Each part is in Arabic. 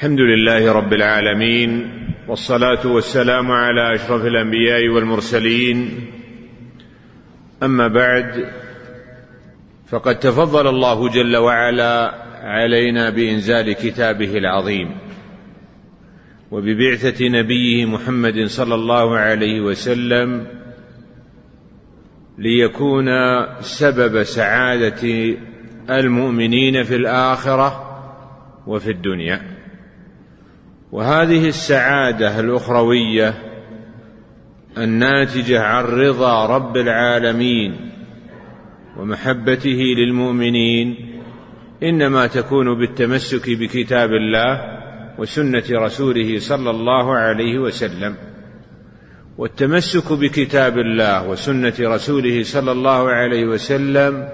الحمد لله رب العالمين والصلاة والسلام على أشرف الأنبياء والمرسلين. أما بعد فقد تفضل الله جل وعلا علينا بإنزال كتابه العظيم وببعثة نبيه محمد صلى الله عليه وسلم ليكون سبب سعادة المؤمنين في الآخرة وفي الدنيا. وهذه السعادة الأخروية الناتجة عن رضا رب العالمين ومحبته للمؤمنين إنما تكون بالتمسك بكتاب الله وسنة رسوله صلى الله عليه وسلم. والتمسك بكتاب الله وسنة رسوله صلى الله عليه وسلم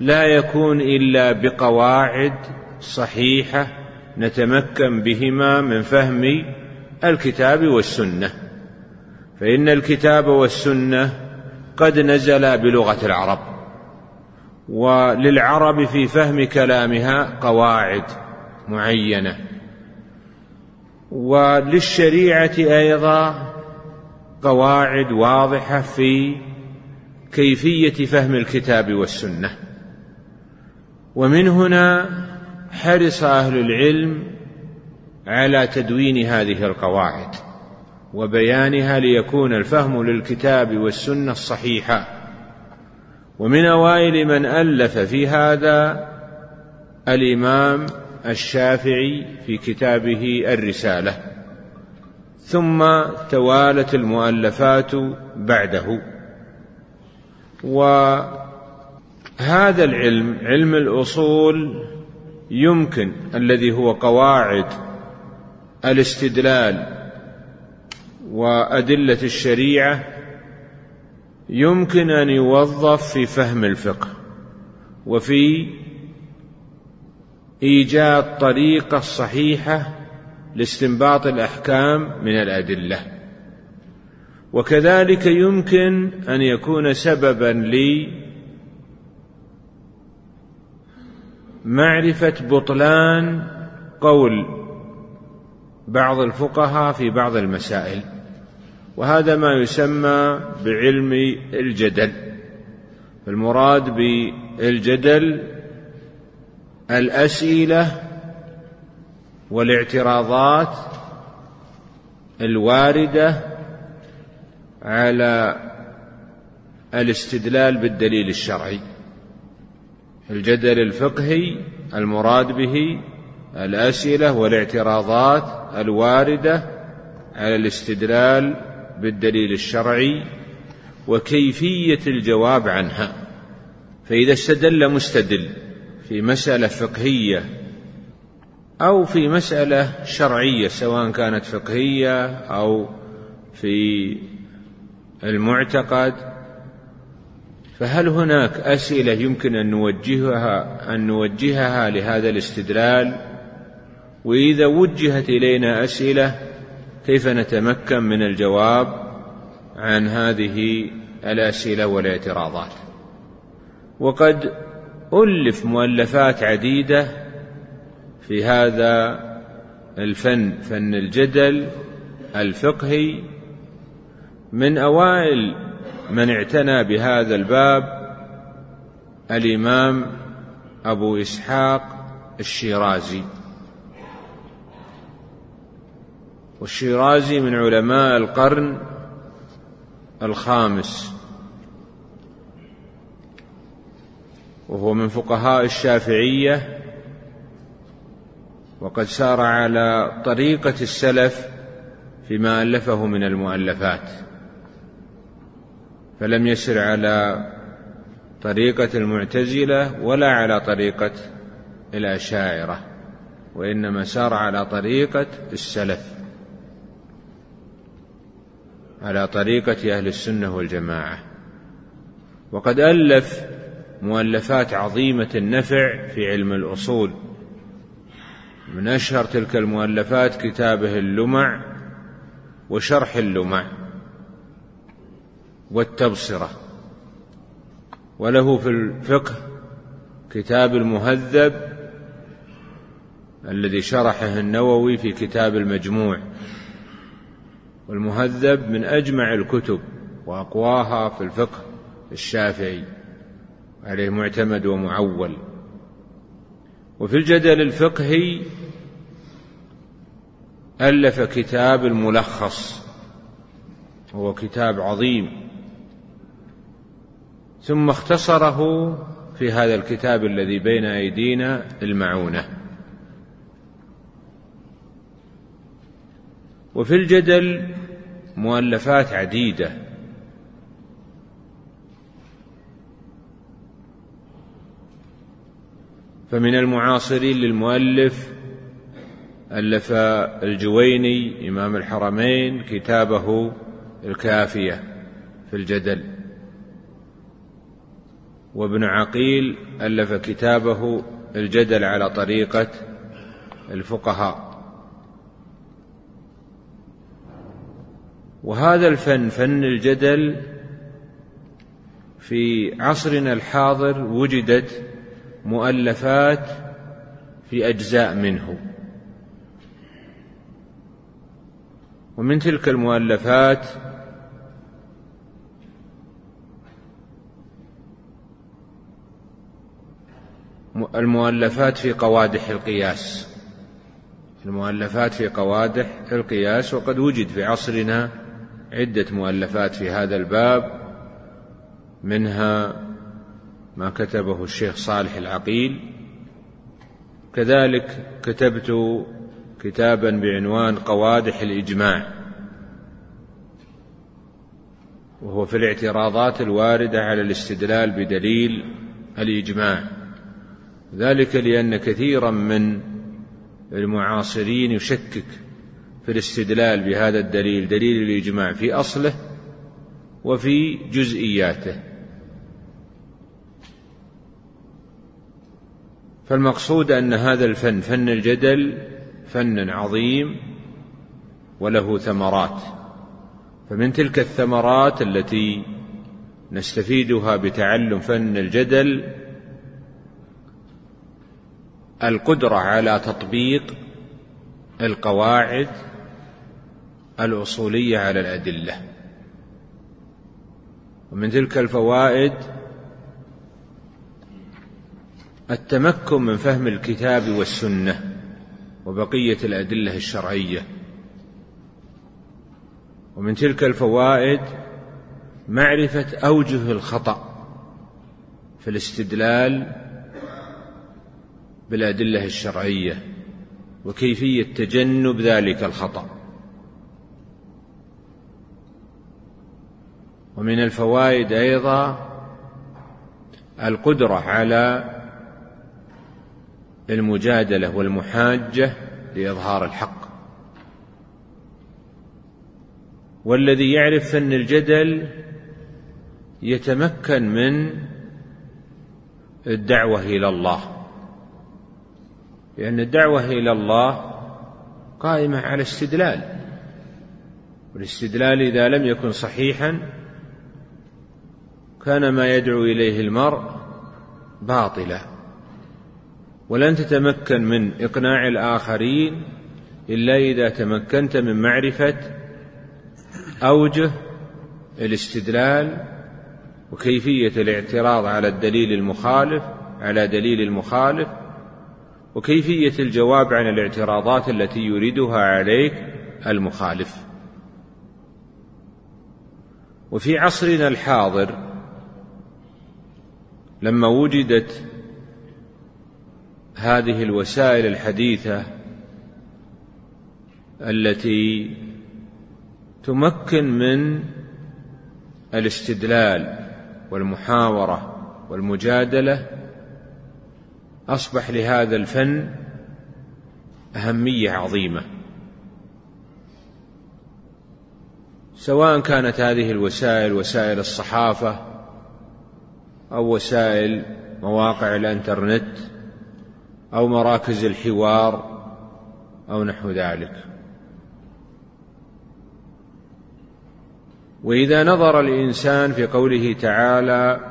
لا يكون إلا بقواعد صحيحة نتمكن بهما من فهم الكتاب والسنة. فإن الكتاب والسنة قد نزلا بلغة العرب وللعرب في فهم كلامها قواعد معينة. وللشريعة أيضا قواعد واضحة في كيفية فهم الكتاب والسنة. ومن هنا حرص أهل العلم على تدوين هذه القواعد وبيانها ليكون الفهم للكتاب والسنة الصحيحة. ومن أوائل من ألف في هذا الإمام الشافعي في كتابه الرسالة. ثم توالت المؤلفات بعده. وهذا العلم علم الأصول يمكن الذي هو قواعد الاستدلال وأدلة الشريعة يمكن أن يوظف في فهم الفقه وفي إيجاد طريقة صحيحة لاستنباط الأحكام من الأدلة. وكذلك يمكن أن يكون سببا لمعرفه بطلان قول بعض الفقهاء في بعض المسائل وهذا ما يسمى بعلم الجدل. المراد بالجدل الأسئلة والاعتراضات الواردة على الاستدلال بالدليل الشرعي. الجدل الفقهي المراد به الأسئلة والاعتراضات الواردة على الاستدلال بالدليل الشرعي وكيفية الجواب عنها. فإذا استدل مستدل في مسألة فقهية أو في مسألة شرعية سواء كانت فقهية أو في المعتقد فهل هناك أسئلة يمكن أن نوجهها أن نوجهها لهذا الاستدلال؟ وإذا وجهت إلينا أسئلة كيف نتمكن من الجواب عن هذه الأسئلة والاعتراضات؟ وقد ألف مؤلفات عديدة في هذا الفن فن الجدل الفقهي من أوائل من اعتنى بهذا الباب الإمام أبو إسحاق الشيرازي. والشيرازي من علماء القرن الخامس. وهو من فقهاء الشافعية. وقد سار على طريقة السلف فيما ألفه من المؤلفات. فلم يسر على طريقة المعتزلة ولا على طريقة الأشاعرة وإنما سار على طريقة السلف على طريقة أهل السنة والجماعة. وقد ألف مؤلفات عظيمة النفع في علم الأصول. من أشهر تلك المؤلفات كتابه اللمع وشرح اللمع. والتبصرة. وله في الفقه كتاب المهذب الذي شرحه النووي في كتاب المجموع. والمهذب من أجمع الكتب وأقواها في الفقه الشافعي عليه معتمد ومعول. وفي الجدل الفقهي ألف كتاب الملخص وهو كتاب عظيم. ثم اختصره في هذا الكتاب الذي بين أيدينا المعونة. وفي الجدل مؤلفات عديدة. فمن المعاصرين للمؤلف ألف الجويني إمام الحرمين كتابه الكافية في الجدل. وابن عقيل ألف كتابه الجدل على طريقة الفقهاء. وهذا الفن فن الجدل في عصرنا الحاضر وجدت مؤلفات في أجزاء منه. ومن تلك المؤلفات المؤلفات في قوادح القياس. المؤلفات في قوادح القياس وقد وجد في عصرنا عدة مؤلفات في هذا الباب منها ما كتبه الشيخ صالح العقيل. كذلك كتبت كتابا بعنوان قوادح الإجماع وهو في الاعتراضات الواردة على الاستدلال بدليل الإجماع. ذلك لأن كثيرا من المعاصرين يشكك في الاستدلال بهذا الدليل دليل الإجماع في أصله وفي جزئياته. فالمقصود أن هذا الفن فن الجدل فن عظيم وله ثمرات. فمن تلك الثمرات التي نستفيدها بتعلم فن الجدل القدرة على تطبيق القواعد الأصولية على الأدلة. ومن تلك الفوائد التمكن من فهم الكتاب والسنة وبقية الأدلة الشرعية. ومن تلك الفوائد معرفة أوجه الخطأ في الاستدلال بالأدلة الشرعية وكيفية تجنب ذلك الخطأ. ومن الفوائد أيضا القدرة على المجادلة والمحاجة لإظهار الحق. والذي يعرف فن الجدل يتمكن من الدعوة إلى الله. لأن الدعوة إلى الله قائمة على استدلال. والاستدلال إذا لم يكن صحيحا كان ما يدعو إليه المرء باطلا. ولن تتمكن من إقناع الآخرين إلا إذا تمكنت من معرفة أوجه الاستدلال وكيفية الاعتراض على الدليل المخالف على دليل المخالف وكيفية الجواب عن الاعتراضات التي يريدها عليك المخالف. وفي عصرنا الحاضر لما وجدت هذه الوسائل الحديثة التي تمكن من الاستدلال والمحاورة والمجادلة أصبح لهذا الفن أهمية عظيمة. سواء كانت هذه الوسائل وسائل الصحافة أو وسائل مواقع الإنترنت أو مراكز الحوار أو نحو ذلك. وإذا نظر الإنسان في قوله تعالى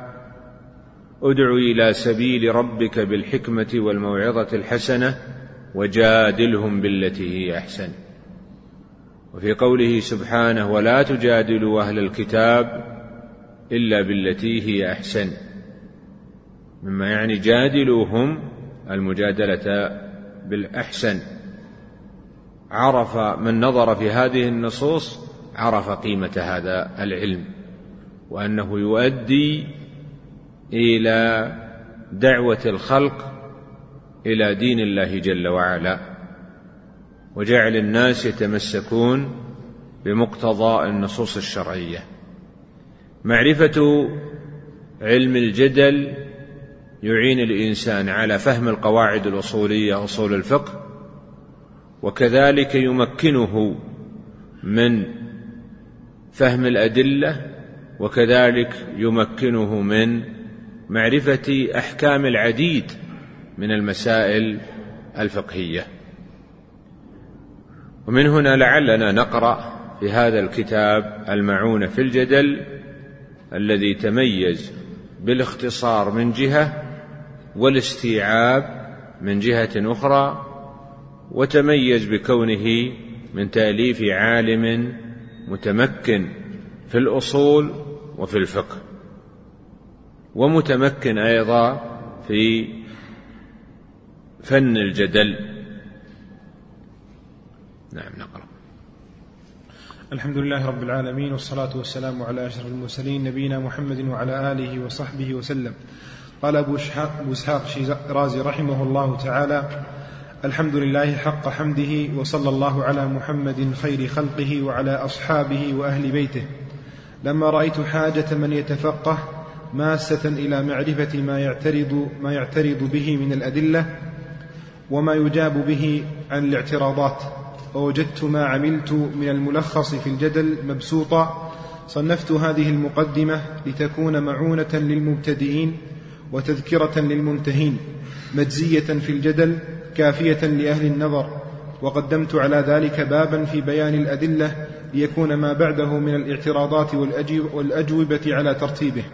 ادع إلى سبيل ربك بالحكمة والموعظة الحسنة وجادلهم بالتي هي أحسن. وفي قوله سبحانه ولا تجادلوا أهل الكتاب إلا بالتي هي أحسن. مما يعني جادلوهم المجادلة بالأحسن. عرف من نظر في هذه النصوص عرف قيمة هذا العلم وأنه يؤدي إلى دعوة الخلق إلى دين الله جل وعلا. وجعل الناس يتمسكون بمقتضى النصوص الشرعية. معرفة علم الجدل يعين الإنسان على فهم القواعد الأصولية أصول الفقه وكذلك يمكنه من فهم الأدلة وكذلك يمكنه من معرفة أحكام العديد من المسائل الفقهية. ومن هنا لعلنا نقرأ في هذا الكتاب المعونة في الجدل الذي تميز بالاختصار من جهة والاستيعاب من جهة أخرى وتميز بكونه من تأليف عالم متمكن في الأصول وفي الفقه. ومتمكن أيضا في فن الجدل. نعم نقرأ. الحمد لله رب العالمين والصلاة والسلام على أشرف المرسلين نبينا محمد وعلى آله وصحبه وسلم. قال أبو إسحاق شيرازي رحمه الله تعالى الحمد لله حق حمده وصلى الله على محمد خير خلقه وعلى أصحابه وأهل بيته. لما رأيت حاجة من يتفقه ماسة إلى معرفة ما يعترض ما يعترض به من الأدلة وما يجاب به عن الاعتراضات. ووجدت ما عملت من الملخص في الجدل مبسوطا. صنفت هذه المقدمة لتكون معونة للمبتدئين وتذكرة للمنتهين مجزية في الجدل كافية لأهل النظر. وقدمت على ذلك بابا في بيان الأدلة ليكون ما بعده من الاعتراضات والأجوبة على ترتيبه.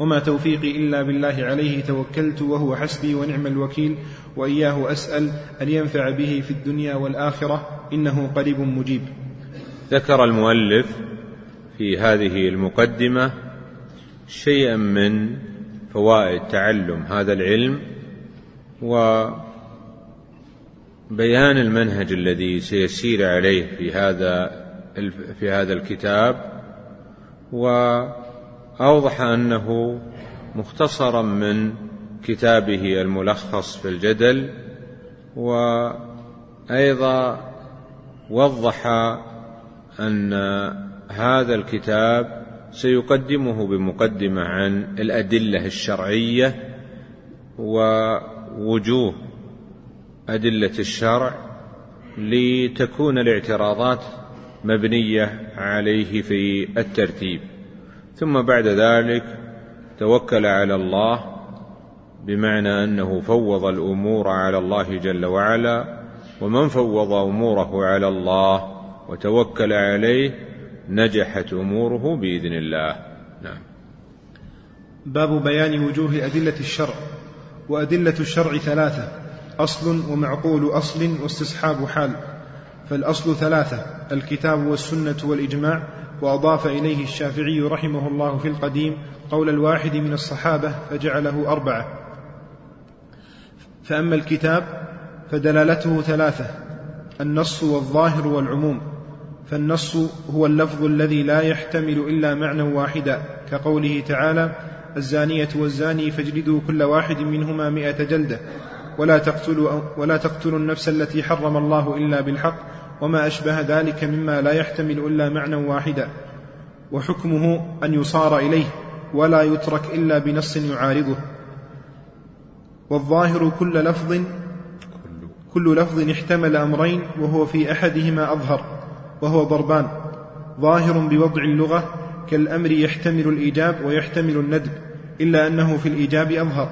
وما توفيقي إلا بالله عليه توكلت وهو حسبي ونعم الوكيل وإياه أسأل أن ينفع به في الدنيا والآخرة إنه قريب مجيب. ذكر المؤلف في هذه المقدمة شيئا من فوائد تعلم هذا العلم و بيان المنهج الذي سيسير عليه في هذا في هذا الكتاب واوضح أنه مختصرا من كتابه الملخص في الجدل وأيضا وضح أن هذا الكتاب سيقدمه بمقدمة عن الأدلة الشرعية ووجوه أدلة الشرع لتكون الاعتراضات مبنية عليه في الترتيب. ثم بعد ذلك توكل على الله بمعنى أنه فوض الأمور على الله جل وعلا ومن فوض أموره على الله وتوكل عليه نجحت أموره بإذن الله. نعم. باب بيان وجوه أدلة الشرع. وأدلة الشرع ثلاثة أصل ومعقول أصل واستصحاب حال. فالأصل ثلاثة الكتاب والسنة والإجماع وأضاف إليه الشافعي رحمه الله في القديم قول الواحد من الصحابة فجعله أربعة. فأما الكتاب فدلالته ثلاثة النص والظاهر والعموم. فالنص هو اللفظ الذي لا يحتمل إلا معنى واحدا كقوله تعالى الزانية والزاني فاجلدوا كل واحد منهما مئة جلدة ولا تقتلوا, ولا تقتلوا النفس التي حرم الله إلا بالحق وما أشبه ذلك مما لا يحتمل إلا معنى واحدا وحكمه أن يصار إليه ولا يترك إلا بنص يعارضه. والظاهر كل لفظ كل لفظ احتمل أمرين وهو في أحدهما أظهر وهو ضربان. ظاهر بوضع اللغة كالأمر يحتمل الإيجاب ويحتمل الندب إلا أنه في الإيجاب أظهر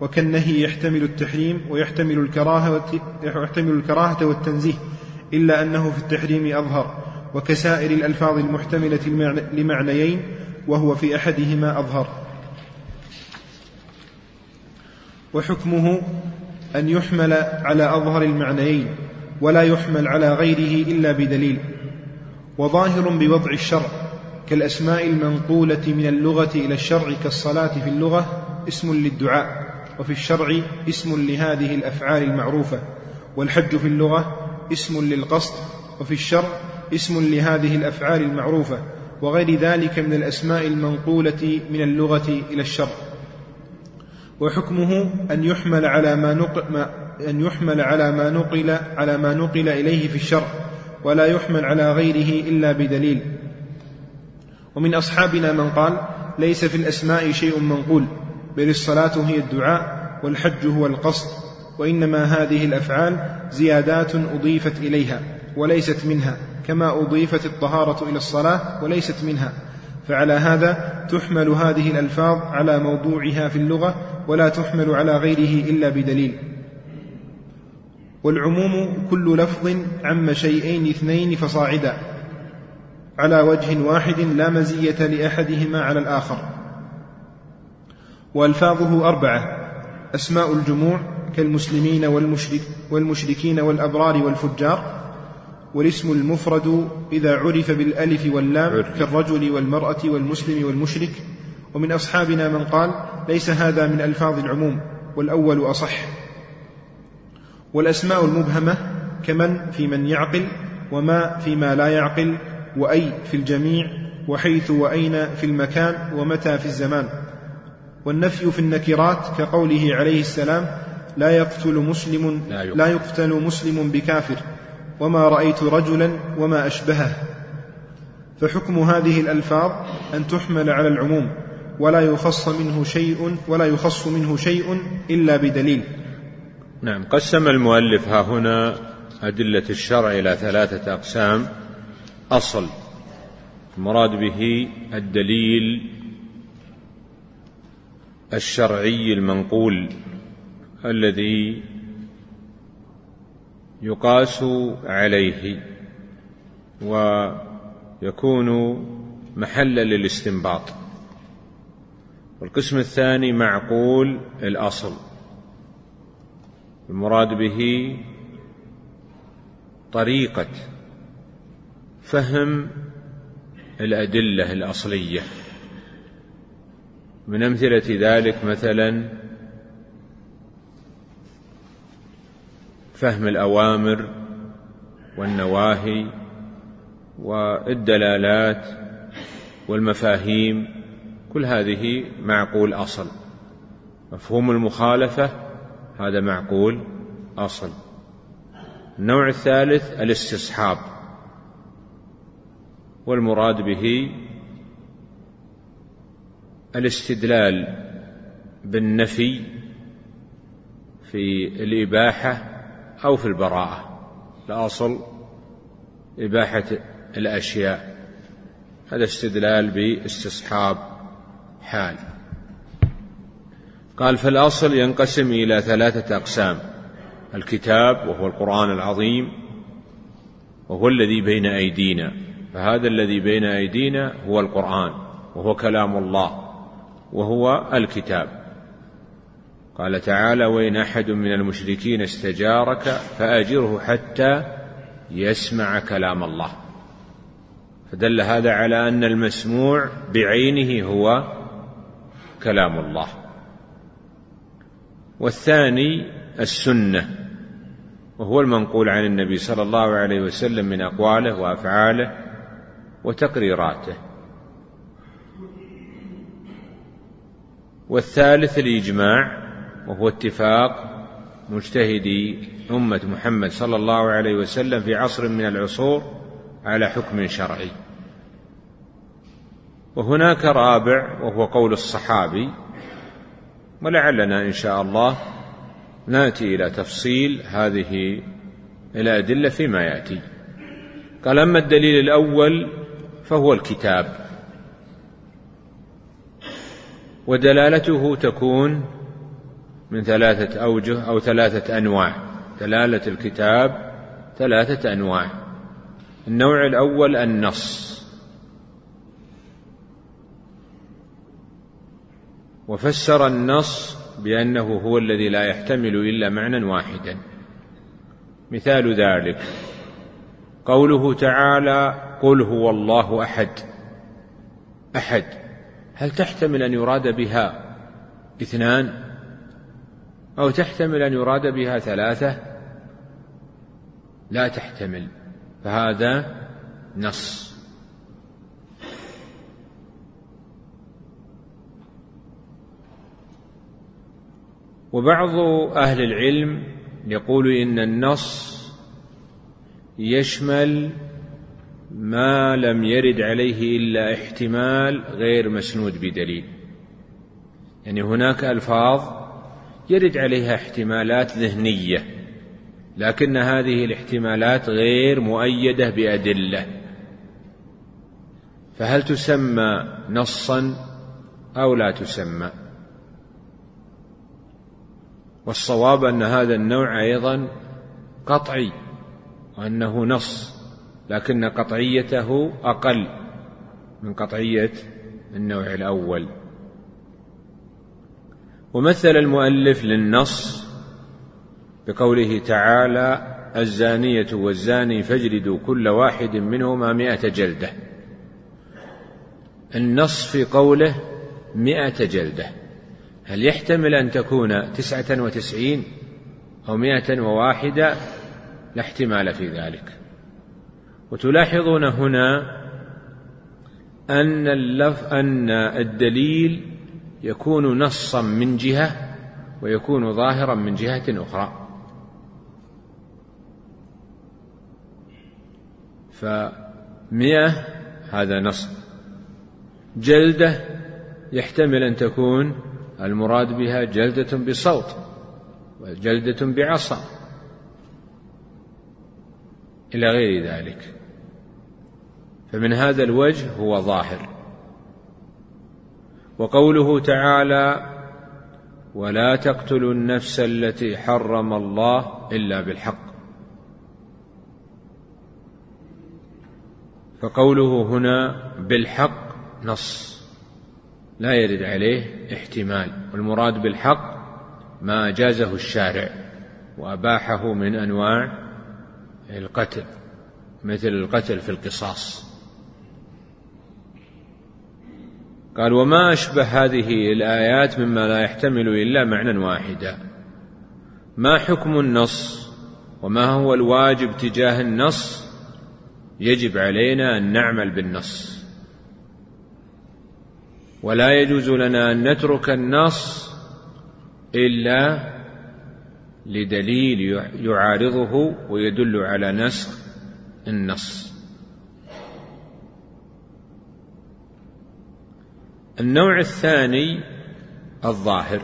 وكالنهي يحتمل التحريم ويحتمل الكراهة ويحتمل الكراهة والتنزيه. إلا أنه في التحريم أظهر وكسائر الألفاظ المحتملة لمعنيين وهو في أحدهما أظهر. وحكمه أن يحمل على أظهر المعنيين ولا يحمل على غيره إلا بدليل. وظاهر بوضع الشرع كالأسماء المنقولة من اللغة إلى الشرع كالصلاة في اللغة اسم للدعاء وفي الشرع اسم لهذه الأفعال المعروفة والحج في اللغة اسم للقصد وفي الشرع اسم لهذه الأفعال المعروفة وغير ذلك من الأسماء المنقولة من اللغة إلى الشرع. وحكمه أن يحمل على ما نقل أن يحمل على ما نقل على ما نقل إليه في الشرع ولا يحمل على غيره إلا بدليل. ومن أصحابنا من قال ليس في الأسماء شيء منقول بل الصلاة هي الدعاء والحج هو القصد. وإنما هذه الأفعال زيادات أضيفت إليها وليست منها كما أضيفت الطهارة إلى الصلاة وليست منها. فعلى هذا تحمل هذه الألفاظ على موضوعها في اللغة ولا تحمل على غيره إلا بدليل. والعموم كل لفظ عم شيئين اثنين فصاعدا على وجه واحد لا مزية لأحدهما على الآخر. وألفاظه أربعة أسماء الجموع كالمسلمين والمشرك والمشركين والأبرار والفجار والاسم المفرد إذا عرف بالألف واللام كالرجل والمرأة والمسلم والمشرك. ومن أصحابنا من قال ليس هذا من ألفاظ العموم والأول أصح. والأسماء المبهمة كمن في من يعقل وما فيما لا يعقل وأي في الجميع وحيث وأين في المكان ومتى في الزمان. والنفي في النكرات كقوله عليه السلام لا يقتل مسلم لا يقتل. مسلم بكافر. وما رأيت رجلا وما أشبهه. فحكم هذه الألفاظ أن تحمل على العموم. ولا يخص منه شيء ولا يخص منه شيء إلا بدليل. نعم قسم المؤلف ها هنا أدلة الشرع إلى ثلاثة أقسام. أصل المراد به الدليل الشرعي المنقول. الذي يقاس عليه ويكون محلا للاستنباط. والقسم الثاني معقول الأصل. المراد به طريقة فهم الأدلة الأصلية. من أمثلة ذلك مثلا فهم الأوامر والنواهي والدلالات والمفاهيم كل هذه معقول أصل. مفهوم المخالفة هذا معقول أصل. النوع الثالث الاستصحاب. والمراد به الاستدلال بالنفي في الإباحة أو في البراءة. الأصل إباحة الأشياء. هذا استدلال باستصحاب حال. قال فالأصل ينقسم إلى ثلاثة أقسام الكتاب وهو القرآن العظيم وهو الذي بين أيدينا. فهذا الذي بين أيدينا هو القرآن وهو كلام الله وهو الكتاب. قال تعالى وإن أحد من المشركين استجارك فأجره حتى يسمع كلام الله. فدل هذا على أن المسموع بعينه هو كلام الله. والثاني السنة وهو المنقول عن النبي صلى الله عليه وسلم من أقواله وأفعاله وتقريراته. والثالث الإجماع وهو اتفاق مجتهدي أمة محمد صلى الله عليه وسلم في عصر من العصور على حكم شرعي. وهناك رابع وهو قول الصحابي ولعلنا إن شاء الله نأتي إلى تفصيل هذه الأدلة فيما يأتي. قال أما الدليل الأول فهو الكتاب. ودلالته تكون من ثلاثة أوجه أو ثلاثة أنواع. دلالة الكتاب ثلاثة أنواع. النوع الأول النص. وفسر النص بأنه هو الذي لا يحتمل إلا معنى واحدا. مثال ذلك. قوله تعالى قل هو الله أحد أحد. هل تحتمل أن يراد بها اثنان؟ أو تحتمل أن يراد بها ثلاثة؟ لا تحتمل. فهذا نص. وبعض أهل العلم يقول إن النص يشمل ما لم يرد عليه إلا احتمال غير مسنود بدليل. يعني هناك ألفاظ يرد عليها احتمالات ذهنية لكن هذه الاحتمالات غير مؤيدة بأدلة. فهل تسمى نصا أو لا تسمى؟ والصواب أن هذا النوع أيضا قطعي وأنه نص لكن قطعيته أقل من قطعية النوع الأول. ومثل المؤلف للنص بقوله تعالى الزانية والزاني فاجلدوا كل واحد منهما مئة جلدة. النص في قوله مئة جلدة. هل يحتمل أن تكون تسعة وتسعين أو مئة وواحدة لا احتمال في ذلك. وتلاحظون هنا أن أن الدليل يكون نصا من جهة ويكون ظاهرا من جهة أخرى. فمئة هذا نص. جلدة يحتمل أن تكون المراد بها جلدة بصوت وجلدة بعصا. إلى غير ذلك. فمن هذا الوجه هو ظاهر. وقوله تعالى ولا تقتلوا النفس التي حرم الله إلا بالحق. فقوله هنا بالحق نص. لا يرد عليه احتمال. والمراد بالحق ما اجازه الشارع وأباحه من أنواع القتل مثل القتل في القصاص. قال وما أشبه هذه الآيات مما لا يحتمل إلا معنى واحدا. ما حكم النص؟ وما هو الواجب تجاه النص؟ يجب علينا أن نعمل بالنص. ولا يجوز لنا أن نترك النص إلا لدليل يعارضه ويدل على نسخ النص. النوع الثاني الظاهر.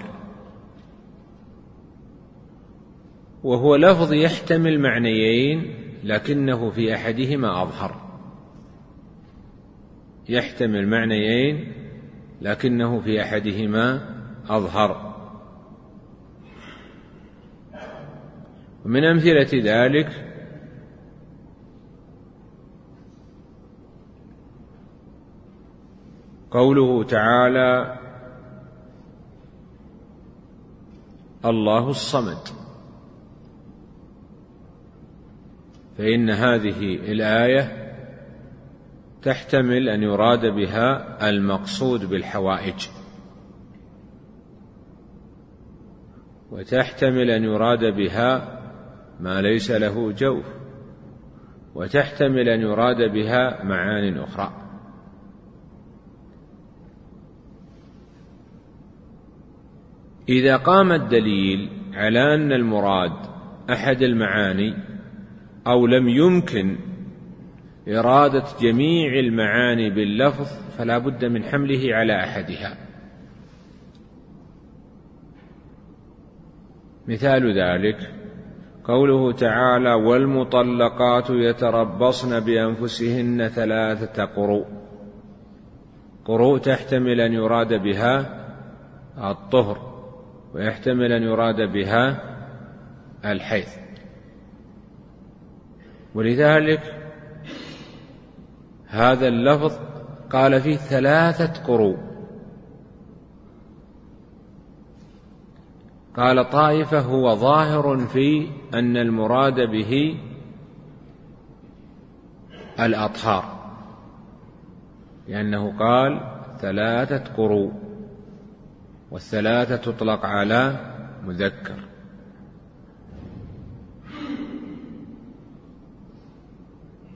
وهو لفظ يحتمل معنيين لكنه في أحدهما أظهر. يحتمل معنيين لكنه في أحدهما أظهر. ومن أمثلة ذلك قوله تعالى الله الصمد. فإن هذه الآية تحتمل أن يراد بها المقصود بالحوائج. وتحتمل أن يراد بها ما ليس له جوف. وتحتمل أن يراد بها معان أخرى. إذا قام الدليل على أن المراد أحد المعاني أو لم يمكن إرادة جميع المعاني باللفظ فلا بد من حمله على أحدها. مثال ذلك قوله تعالى والمطلقات يتربصن بأنفسهن ثلاثة قروء. قروء تحتمل أن يراد بها الطهر. ويحتمل أن يراد بها الحيض. ولذلك هذا اللفظ قال فيه ثلاثة قروء. قال طائفة هو ظاهر في أن المراد به الأطهار لأنه قال ثلاثة قروء. والثلاثة تطلق على مذكر.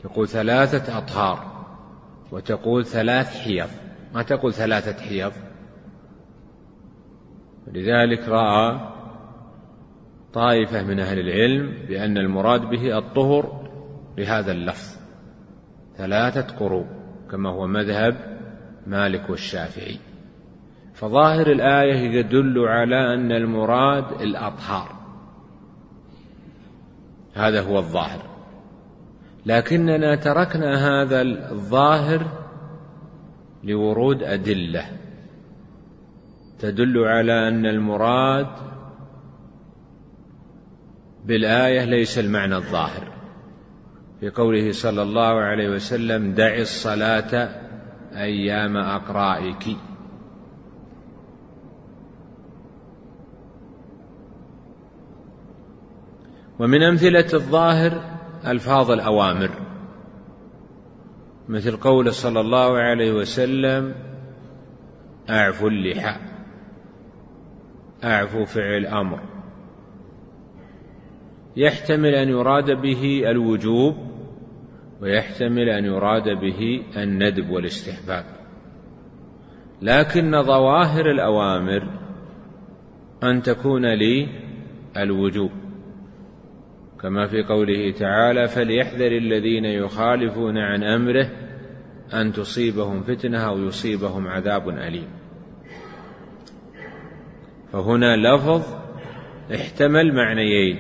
تقول ثلاثة أطهار وتقول ثلاث حيض. ما تقول ثلاثة حيض؟ لذلك رأى طائفة من أهل العلم بأن المراد به الطهر لهذا اللفظ. ثلاثة قروء كما هو مذهب مالك والشافعي. فظاهر الآية يدل على أن المراد الأطهار. هذا هو الظاهر. لكننا تركنا هذا الظاهر لورود أدلة تدل على أن المراد بالآية ليس المعنى الظاهر. في قوله صلى الله عليه وسلم دع الصلاة أيام أقرائك. ومن أمثلة الظاهر ألفاظ الأوامر مثل قوله صلى الله عليه وسلم أعفوا اللحى أعفوا فعل أمر يحتمل أن يراد به الوجوب ويحتمل أن يراد به الندب والاستحباب. لكن ظواهر الأوامر أن تكون لي الوجوب. كما في قوله تعالى فليحذر الذين يخالفون عن أمره أن تصيبهم فتنة أو يصيبهم عذاب أليم. فهنا لفظ احتمل معنيين.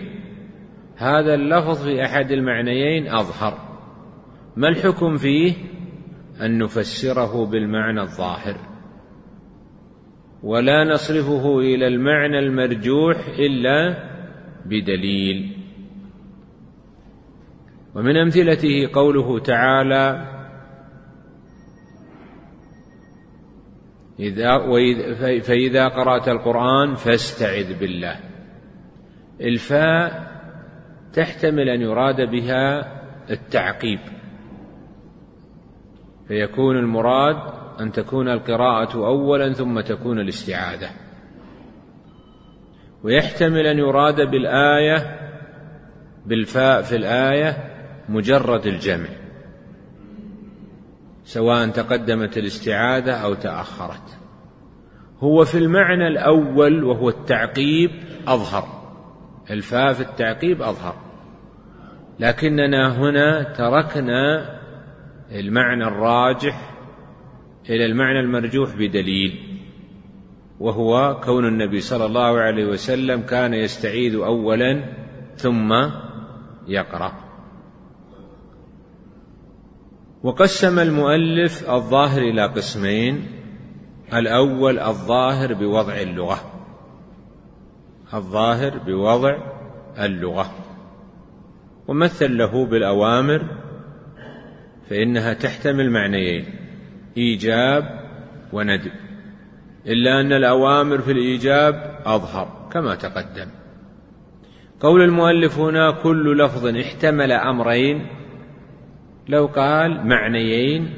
هذا اللفظ في أحد المعنيين أظهر. ما الحكم فيه؟ أن نفسره بالمعنى الظاهر. ولا نصرفه إلى المعنى المرجوح إلا بدليل. ومن أمثلته قوله تعالى إذا فإذا قرأت القرآن فاستعذ بالله. الفاء تحتمل أن يراد بها التعقيب. فيكون المراد أن تكون القراءة أولا ثم تكون الاستعاذة. ويحتمل أن يراد بالآية بالفاء في الآية مجرد الجمع سواء تقدمت الاستعاذة أو تأخرت. هو في المعنى الأول وهو التعقيب أظهر الفاء في التعقيب أظهر. لكننا هنا تركنا المعنى الراجح إلى المعنى المرجوح بدليل وهو كون النبي صلى الله عليه وسلم كان يستعيذ أولا ثم يقرأ. وقسم المؤلف الظاهر إلى قسمين. الأول الظاهر بوضع اللغة. الظاهر بوضع اللغة. ومثل له بالأوامر فإنها تحتمل معنيين إيجاب وندب. إلا أن الأوامر في الإيجاب أظهر كما تقدم. قول المؤلف هنا كل لفظ احتمل أمرين لو قال معنيين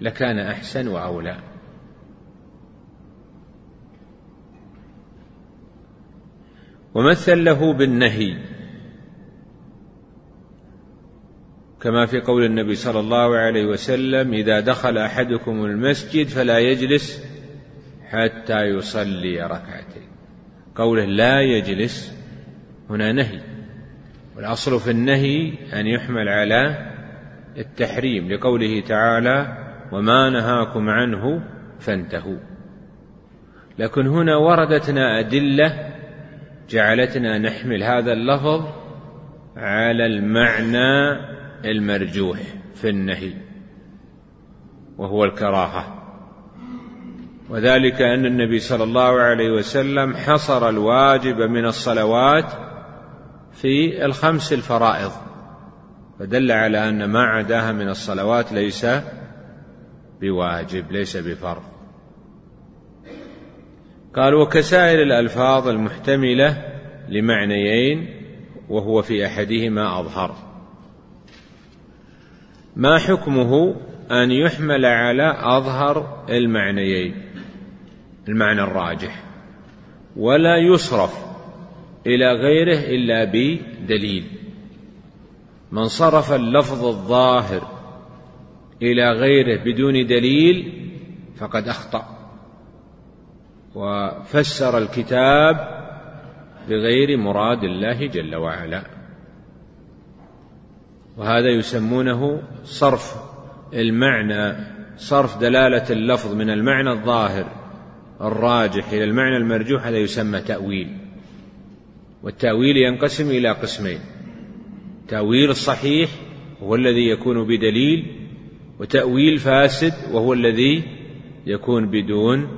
لكان أحسن وأولى. ومثل له بالنهي كما في قول النبي صلى الله عليه وسلم إذا دخل أحدكم المسجد فلا يجلس حتى يصلي ركعتين. قوله لا يجلس هنا نهي والأصل في النهي أن يحمل على التحريم لقوله تعالى وما نهاكم عنه فانتهوا. لكن هنا وردتنا أدلة جعلتنا نحمل هذا اللفظ على المعنى المرجوح في النهي وهو الكراهة. وذلك أن النبي صلى الله عليه وسلم حصر الواجب من الصلوات في الخمس الفرائض. فدل على أن ما عداها من الصلوات ليس بواجب ليس بفرض. قال وكسائر الألفاظ المحتملة لمعنيين وهو في أحدهما أظهر. ما حكمه أن يحمل على أظهر المعنيين المعنى الراجح ولا يصرف إلى غيره إلا بدليل. من صرف اللفظ الظاهر إلى غيره بدون دليل فقد أخطأ وفسر الكتاب بغير مراد الله جل وعلا. وهذا يسمونه صرف المعنى صرف دلالة اللفظ من المعنى الظاهر الراجح إلى المعنى المرجوح هذا يسمى تأويل. والتأويل ينقسم إلى قسمين تأويل الصحيح هو الذي يكون بدليل وتأويل فاسد وهو الذي يكون بدون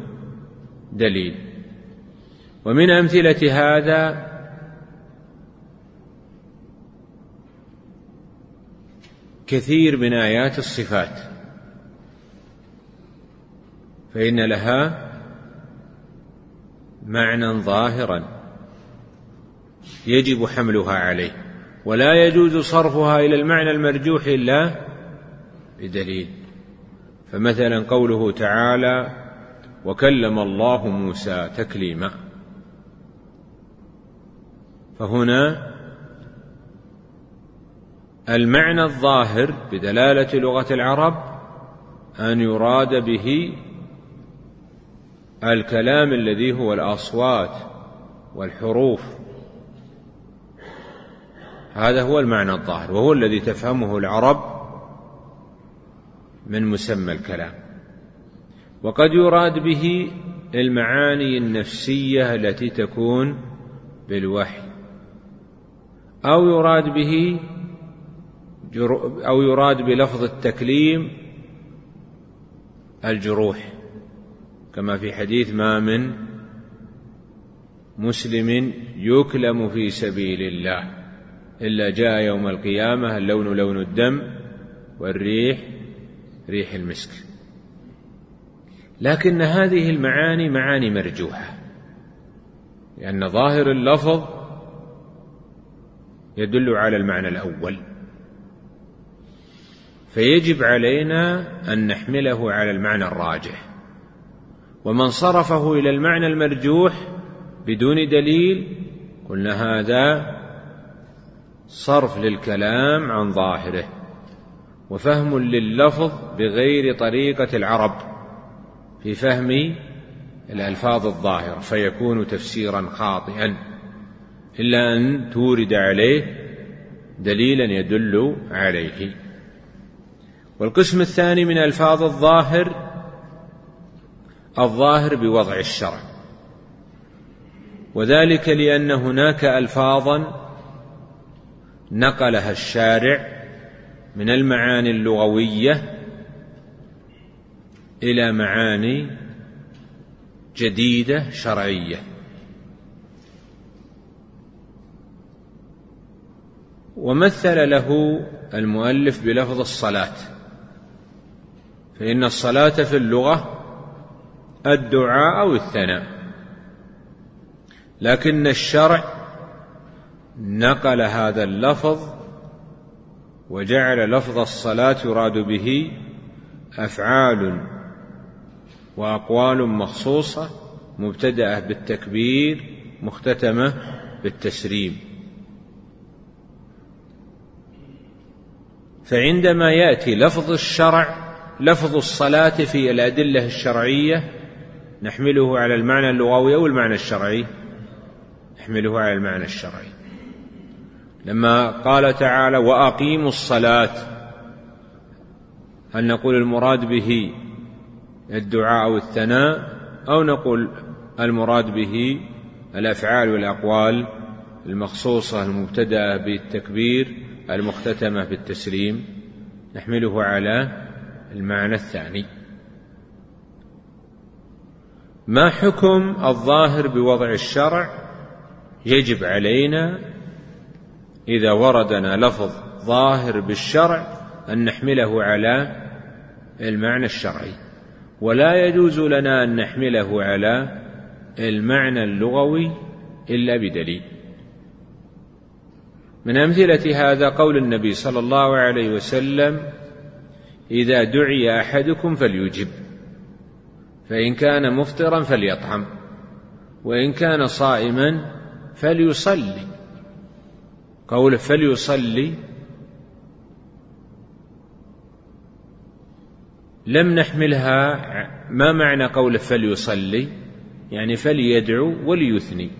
دليل. ومن أمثلة هذا كثير من آيات الصفات فإن لها معنى ظاهرا يجب حملها عليه. ولا يجوز صرفها إلى المعنى المرجوح إلا بدليل. فمثلا قوله تعالى وكلم الله موسى تكليما. فهنا المعنى الظاهر بدلالة لغة العرب أن يراد به الكلام الذي هو الأصوات والحروف. هذا هو المعنى الظاهر وهو الذي تفهمه العرب من مسمى الكلام. وقد يراد به المعاني النفسية التي تكون بالوحي أو يراد به أو يراد بلفظ التكليم الجروح كما في حديث ما من مسلم يكلم في سبيل الله. إلا جاء يوم القيامة اللون لون الدم والريح ريح المسك. لكن هذه المعاني معاني مرجوحة لأن ظاهر اللفظ يدل على المعنى الأول. فيجب علينا أن نحمله على المعنى الراجح. ومن صرفه إلى المعنى المرجوح بدون دليل قلنا هذا صرف للكلام عن ظاهره وفهم لللفظ بغير طريقة العرب في فهم الألفاظ الظاهرة فيكون تفسيرا خاطئا إلا أن تورد عليه دليلا يدل عليه. والقسم الثاني من ألفاظ الظاهر الظاهر بوضع الشرع وذلك لأن هناك ألفاظا نقلها الشارع من المعاني اللغوية إلى معاني جديدة شرعية. ومثل له المؤلف بلفظ الصلاة فإن الصلاة في اللغة الدعاء أو الثناء لكن الشرع نقل هذا اللفظ وجعل لفظ الصلاة يراد به أفعال وأقوال مخصوصة مبتدأة بالتكبير مختتمة بالتسليم. فعندما يأتي لفظ الشرع لفظ الصلاة في الأدلة الشرعية نحمله على المعنى اللغوي أو المعنى الشرعي؟ نحمله على المعنى الشرعي. لما قال تعالى وأقيموا الصلاة هل نقول المراد به الدعاء أو الثناء أو نقول المراد به الأفعال والأقوال المخصوصة المبتدأة بالتكبير المختتمة بالتسليم نحمله على المعنى الثاني. ما حكم الظاهر بوضع الشرع يجب علينا إذا وردنا لفظ ظاهر بالشرع أن نحمله على المعنى الشرعي. ولا يجوز لنا أن نحمله على المعنى اللغوي إلا بدليل. من أمثلة هذا قول النبي صلى الله عليه وسلم إذا دعي أحدكم فليجب فإن كان مفطرا فليطعم وإن كان صائما فليصلي. قوله فليصلي. لم نحملها ما معنى قوله فليصلي؟ يعني فليدعو وليثني.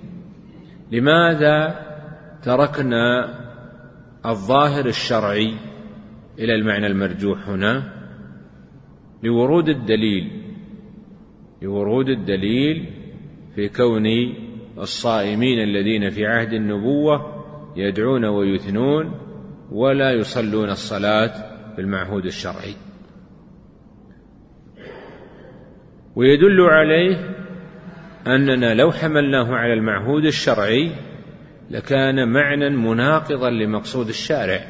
لماذا تركنا الظاهر الشرعي إلى المعنى المرجوح هنا؟ لورود الدليل. لورود الدليل في كون الصائمين الذين في عهد النبوة يدعون ويثنون ولا يصلون الصلاة بالمعهود الشرعي. ويدل عليه أننا لو حملناه على المعهود الشرعي لكان معنى مناقضا لمقصود الشارع.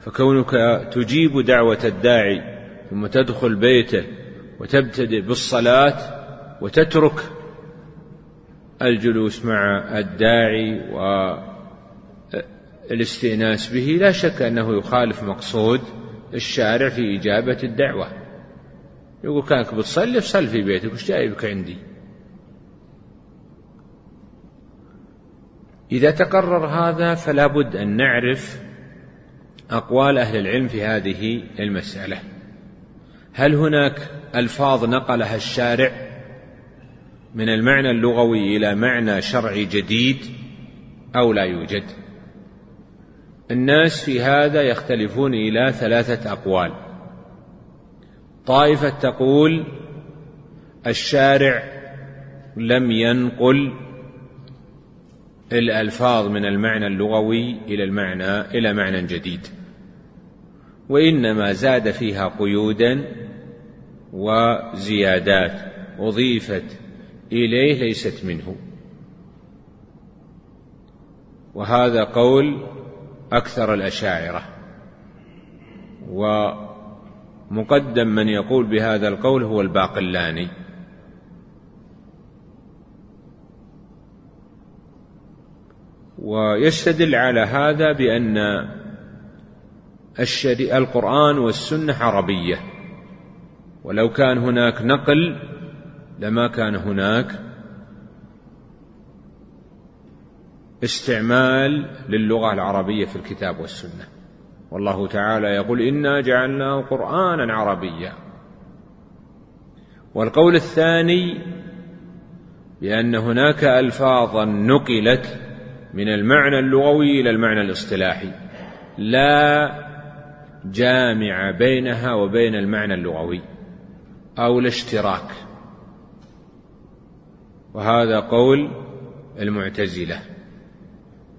فكونك تجيب دعوة الداعي ثم تدخل بيته وتبتدئ بالصلاة وتترك الجلوس مع الداعي والاستئناس به لا شك أنه يخالف مقصود الشارع في إجابة الدعوة. يقول كانك بتصلي صل في بيتك وش جايبك عندي؟ إذا تقرر هذا فلا بد أن نعرف أقوال أهل العلم في هذه المسألة. هل هناك ألفاظ نقلها الشارع من المعنى اللغوي إلى معنى شرعي جديد أو لا يوجد؟ الناس في هذا يختلفون إلى ثلاثة أقوال. طائفة تقول الشارع لم ينقل الألفاظ من المعنى اللغوي إلى المعنى إلى معنى جديد. وإنما زاد فيها قيودا وزيادات أضيفت إليه ليست منه. وهذا قول أكثر الأشاعرة. ومقدم من يقول بهذا القول هو الباقلاني. ويستدل على هذا بأن القرآن والسنة عربية. ولو كان هناك نقل لما كان هناك استعمال للغة العربية في الكتاب والسنة. والله تعالى يقول إنا جعلناه قرآنا عربيا. والقول الثاني بأن هناك ألفاظا نقلت من المعنى اللغوي إلى المعنى الاصطلاحي. لا جامع بينها وبين المعنى اللغوي أو الاشتراك. وهذا قول المعتزلة.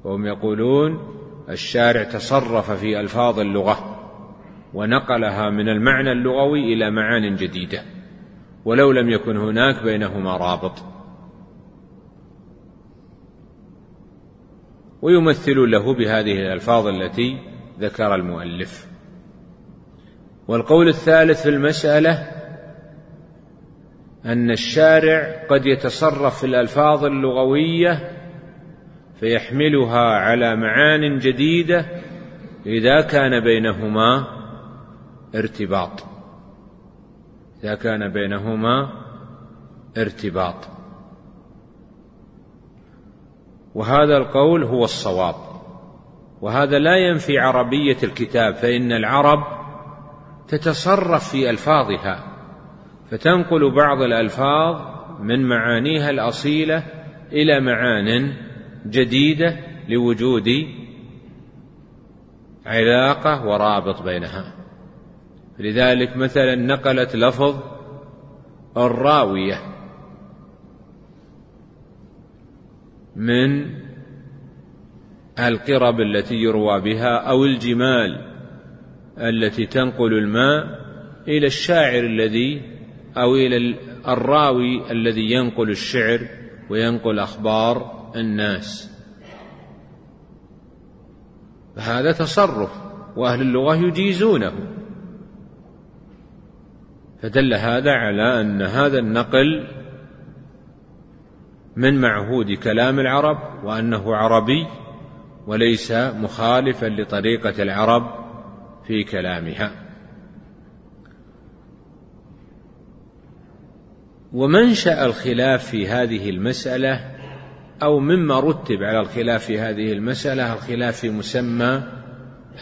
وهم يقولون الشارع تصرف في ألفاظ اللغة ونقلها من المعنى اللغوي إلى معان جديدة ولو لم يكن هناك بينهما رابط. ويمثل له بهذه الألفاظ التي ذكر المؤلف. والقول الثالث في المسألة أن الشارع قد يتصرف في الألفاظ اللغوية فيحملها على معان جديدة إذا كان بينهما ارتباط. إذا كان بينهما ارتباط. وهذا القول هو الصواب. وهذا لا ينفي عربية الكتاب فإن العرب تتصرف في ألفاظها فتنقل بعض الألفاظ من معانيها الأصيلة إلى معان جديدة لوجود علاقة ورابط بينها. لذلك مثلا نقلت لفظ الراوية من القرب التي يروى بها أو الجمال التي تنقل الماء إلى الشاعر الذي أو إلى الراوي الذي ينقل الشعر وينقل أخبار الناس. فهذا تصرف وأهل اللغة يجيزونه. فدل هذا على أن هذا النقل من معهود كلام العرب وأنه عربي وليس مخالفا لطريقة العرب في كلامها. ومنشأ الخلاف في هذه المسألة أو مما رتب على الخلاف في هذه المسألة الخلاف في مسمى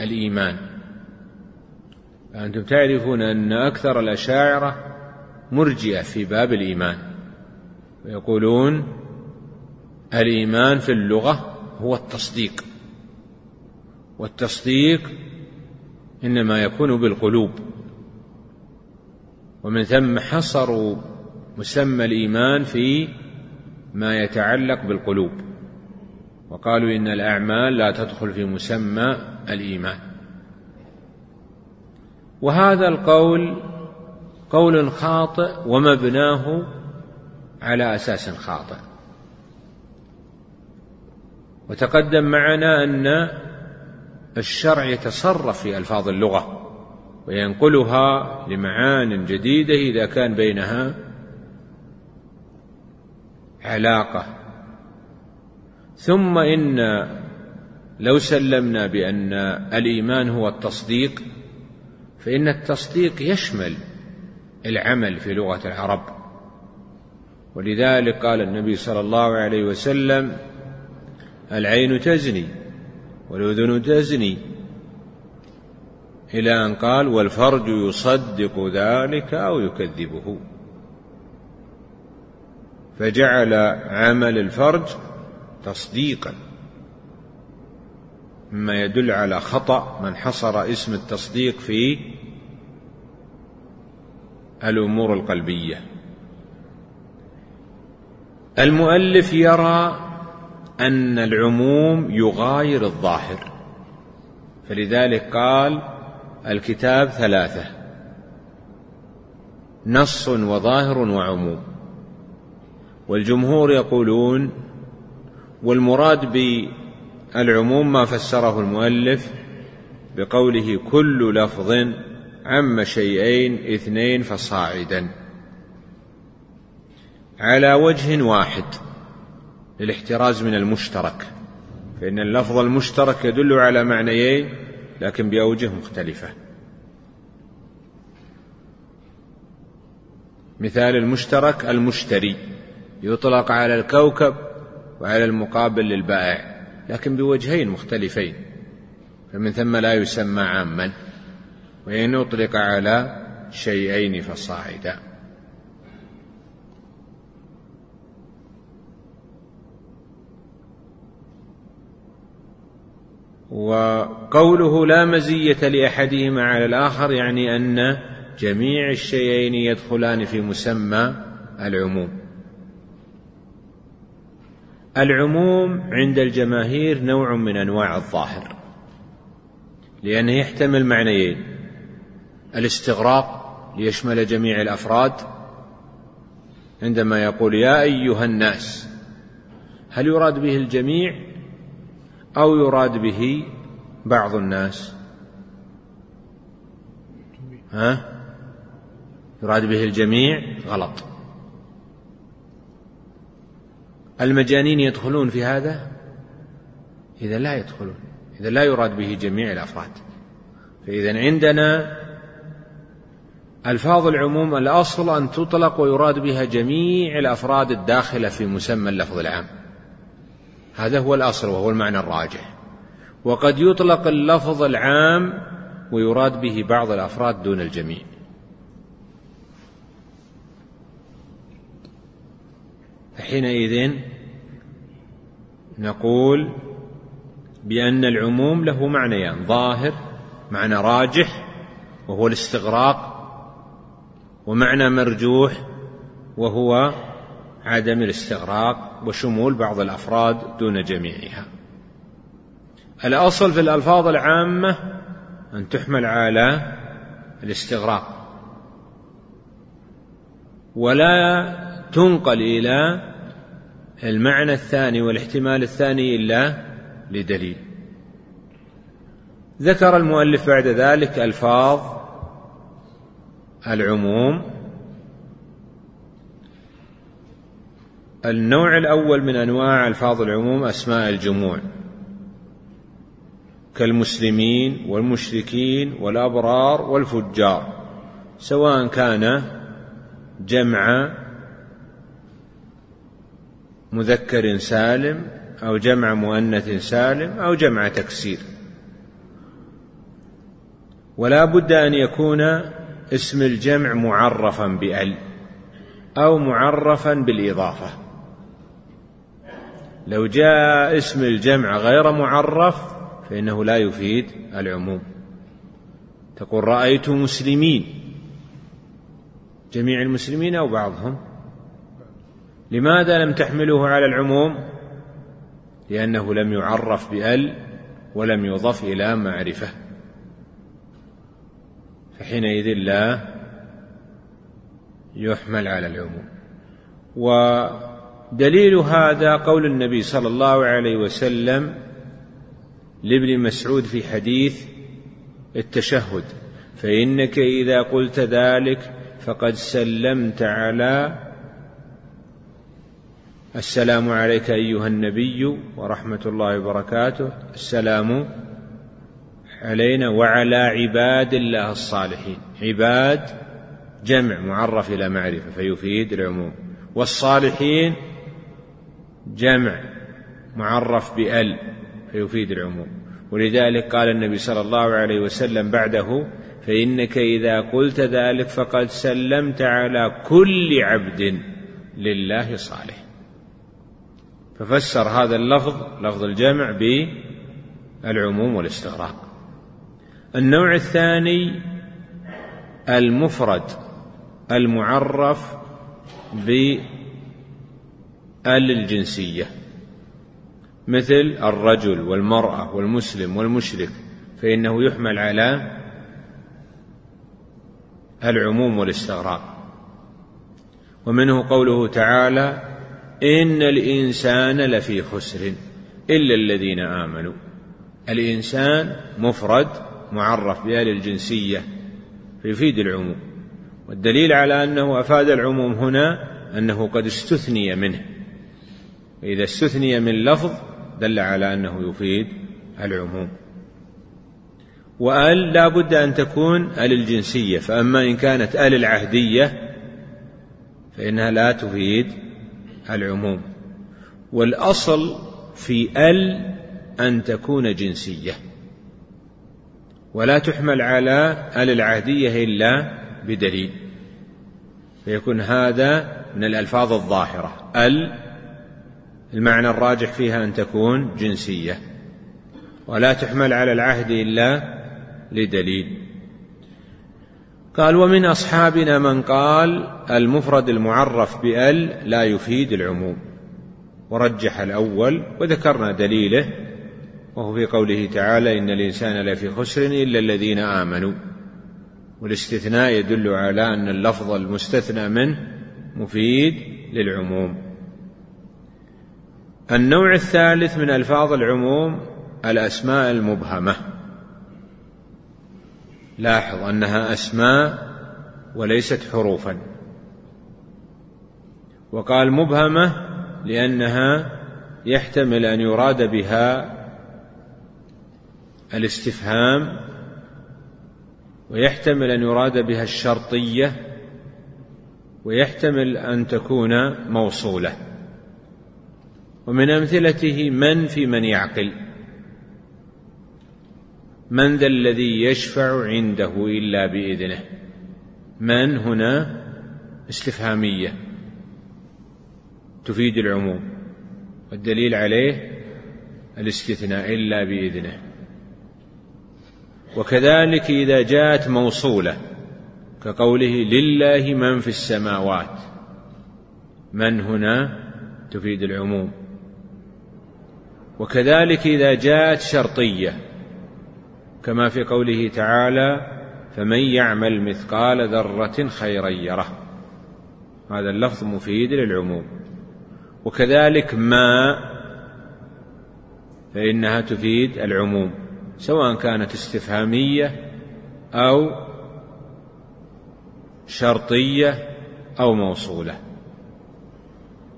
الإيمان. أنتم تعرفون أن أكثر الأشاعرة مرجئة في باب الإيمان. ويقولون الإيمان في اللغة هو التصديق. والتصديق إنما يكون بالقلوب. ومن ثم حصروا مسمى الإيمان في ما يتعلق بالقلوب. وقالوا إن الأعمال لا تدخل في مسمى الإيمان. وهذا القول قول خاطئ ومبناه على أساس خاطئ. وتقدم معنا أن الشرع يتصرف في ألفاظ اللغة وينقلها لمعان جديدة إذا كان بينها علاقة. ثم إن لو سلمنا بأن الإيمان هو التصديق فإن التصديق يشمل العمل في لغة العرب. ولذلك قال النبي صلى الله عليه وسلم العين تزني والأذن تزني. إلى أن قال والفرج يصدق ذلك أو يكذبه. فجعل عمل الفرج تصديقا مما يدل على خطأ من حصر اسم التصديق في الأمور القلبية. المؤلف يرى أن العموم يغاير الظاهر فلذلك قال الكتاب ثلاثة نص وظاهر وعموم. والجمهور يقولون والمراد بالعموم ما فسره المؤلف بقوله كل لفظ عم شيئين اثنين فصاعدا على وجه واحد للاحتراز من المشترك فإن اللفظ المشترك يدل على معنيين لكن بأوجه مختلفة. مثال المشترك المشتري. يطلق على الكوكب وعلى المقابل للبائع لكن بوجهين مختلفين. فمن ثم لا يسمى عاما وإن أطلق على شيئين فصاعدا. وقوله لا مزية لأحدهما على الآخر يعني أن جميع الشيئين يدخلان في مسمى العموم. العموم عند الجماهير نوع من أنواع الظاهر لأنه يحتمل معنيين الاستغراق ليشمل جميع الأفراد. عندما يقول يا أيها الناس هل يراد به الجميع أو يراد به بعض الناس؟ ها؟ يراد به الجميع؟ غلط. المجانين يدخلون في هذا؟ إذا لا يدخلون. إذا لا يراد به جميع الأفراد. فإذا عندنا ألفاظ العموم الأصل أن تطلق ويراد بها جميع الأفراد الداخلة في مسمى اللفظ العام. هذا هو الأصل وهو المعنى الراجح. وقد يطلق اللفظ العام ويراد به بعض الأفراد دون الجميع. فحينئذ نقول بأن العموم له معنيان. ظاهر معنى راجح وهو الاستغراق ومعنى مرجوح وهو عدم الاستغراق وشمول بعض الأفراد دون جميعها. الأصل في الألفاظ العامة أن تحمل على الاستغراق. ولا تنقل إلى المعنى الثاني والاحتمال الثاني إلا لدليل. ذكر المؤلف بعد ذلك ألفاظ العموم. النوع الأول من أنواع ألفاظ العموم أسماء الجموع. كالمسلمين والمشركين والأبرار والفجار سواء كان جمع مذكر سالم أو جمع مؤنث سالم أو جمع تكسير. ولا بد أن يكون اسم الجمع معرفا بأل أو معرفا بالإضافة. لو جاء اسم الجمع غير معرف فإنه لا يفيد العموم. تقول رأيت مسلمين. جميع المسلمين أو بعضهم. لماذا لم تحمله على العموم؟ لأنه لم يعرف بأل ودم يضف إلى معرفة. فحينئذ لا يحمل على العموم. ودليل هذا قول النبي صلى الله عليه وسلم لابن مسعود في حديث التشهد فإنك إذا قلت ذلك فقد سلمت على السلام عليك أيها النبي ورحمة الله وبركاته. السلام علينا وعلى عباد الله الصالحين. عباد جمع معرف إلى معرفة فيفيد العموم. والصالحين جمع معرف بأل فيفيد العموم. ولذلك قال النبي صلى الله عليه وسلم بعده فإنك إذا قلت ذلك فقد سلمت على كل عبد لله صالح. ففسر هذا اللفظ لفظ الجمع بالعموم والاستغراق. النوع الثاني المفرد المعرف بال الجنسيه مثل الرجل والمرأة والمسلم والمشرك فإنه يحمل على العموم والاستغراق. ومنه قوله تعالى إن الإنسان لفي خسر إلا الذين آمنوا. الإنسان مفرد معرف بآل الجنسية فيفيد العموم. والدليل على أنه أفاد العموم هنا أنه قد استثني منه. إذا استثني من لفظ دل على أنه يفيد العموم. وآل لا بد أن تكون آل الجنسية فأما إن كانت آل العهدية فإنها لا تفيد العموم. والأصل في ال أن تكون جنسية. ولا تحمل على ال العهدية إلا بدليل. فيكون هذا من الألفاظ الظاهرة. ال المعنى الراجح فيها أن تكون جنسية. ولا تحمل على العهد إلا لدليل. قال ومن أصحابنا من قال المفرد المعرف بأل لا يفيد العموم. ورجح الأول وذكرنا دليله وهو في قوله تعالى إن الإنسان لفي خسر إلا الذين آمنوا. والاستثناء يدل على أن اللفظ المستثنى منه مفيد للعموم. النوع الثالث من ألفاظ العموم الأسماء المبهمة. لاحظ أنها أسماء وليست حروفا. وقال مبهمة لأنها يحتمل أن يراد بها الاستفهام ويحتمل أن يراد بها الشرطية ويحتمل أن تكون موصولة. ومن أمثلته من في من يعقل. من ذا الذي يشفع عنده إلا بإذنه؟ من هنا؟ استفهامية. تفيد العموم. والدليل عليه الاستثناء إلا بإذنه. وكذلك إذا جاءت موصولة كقوله لله من في السماوات. من هنا؟ تفيد العموم. وكذلك إذا جاءت شرطية كما في قوله تعالى فمن يعمل مثقال ذرة خيرا يره. هذا اللفظ مفيد للعموم. وكذلك ما فإنها تفيد العموم سواء كانت استفهامية أو شرطية أو موصولة.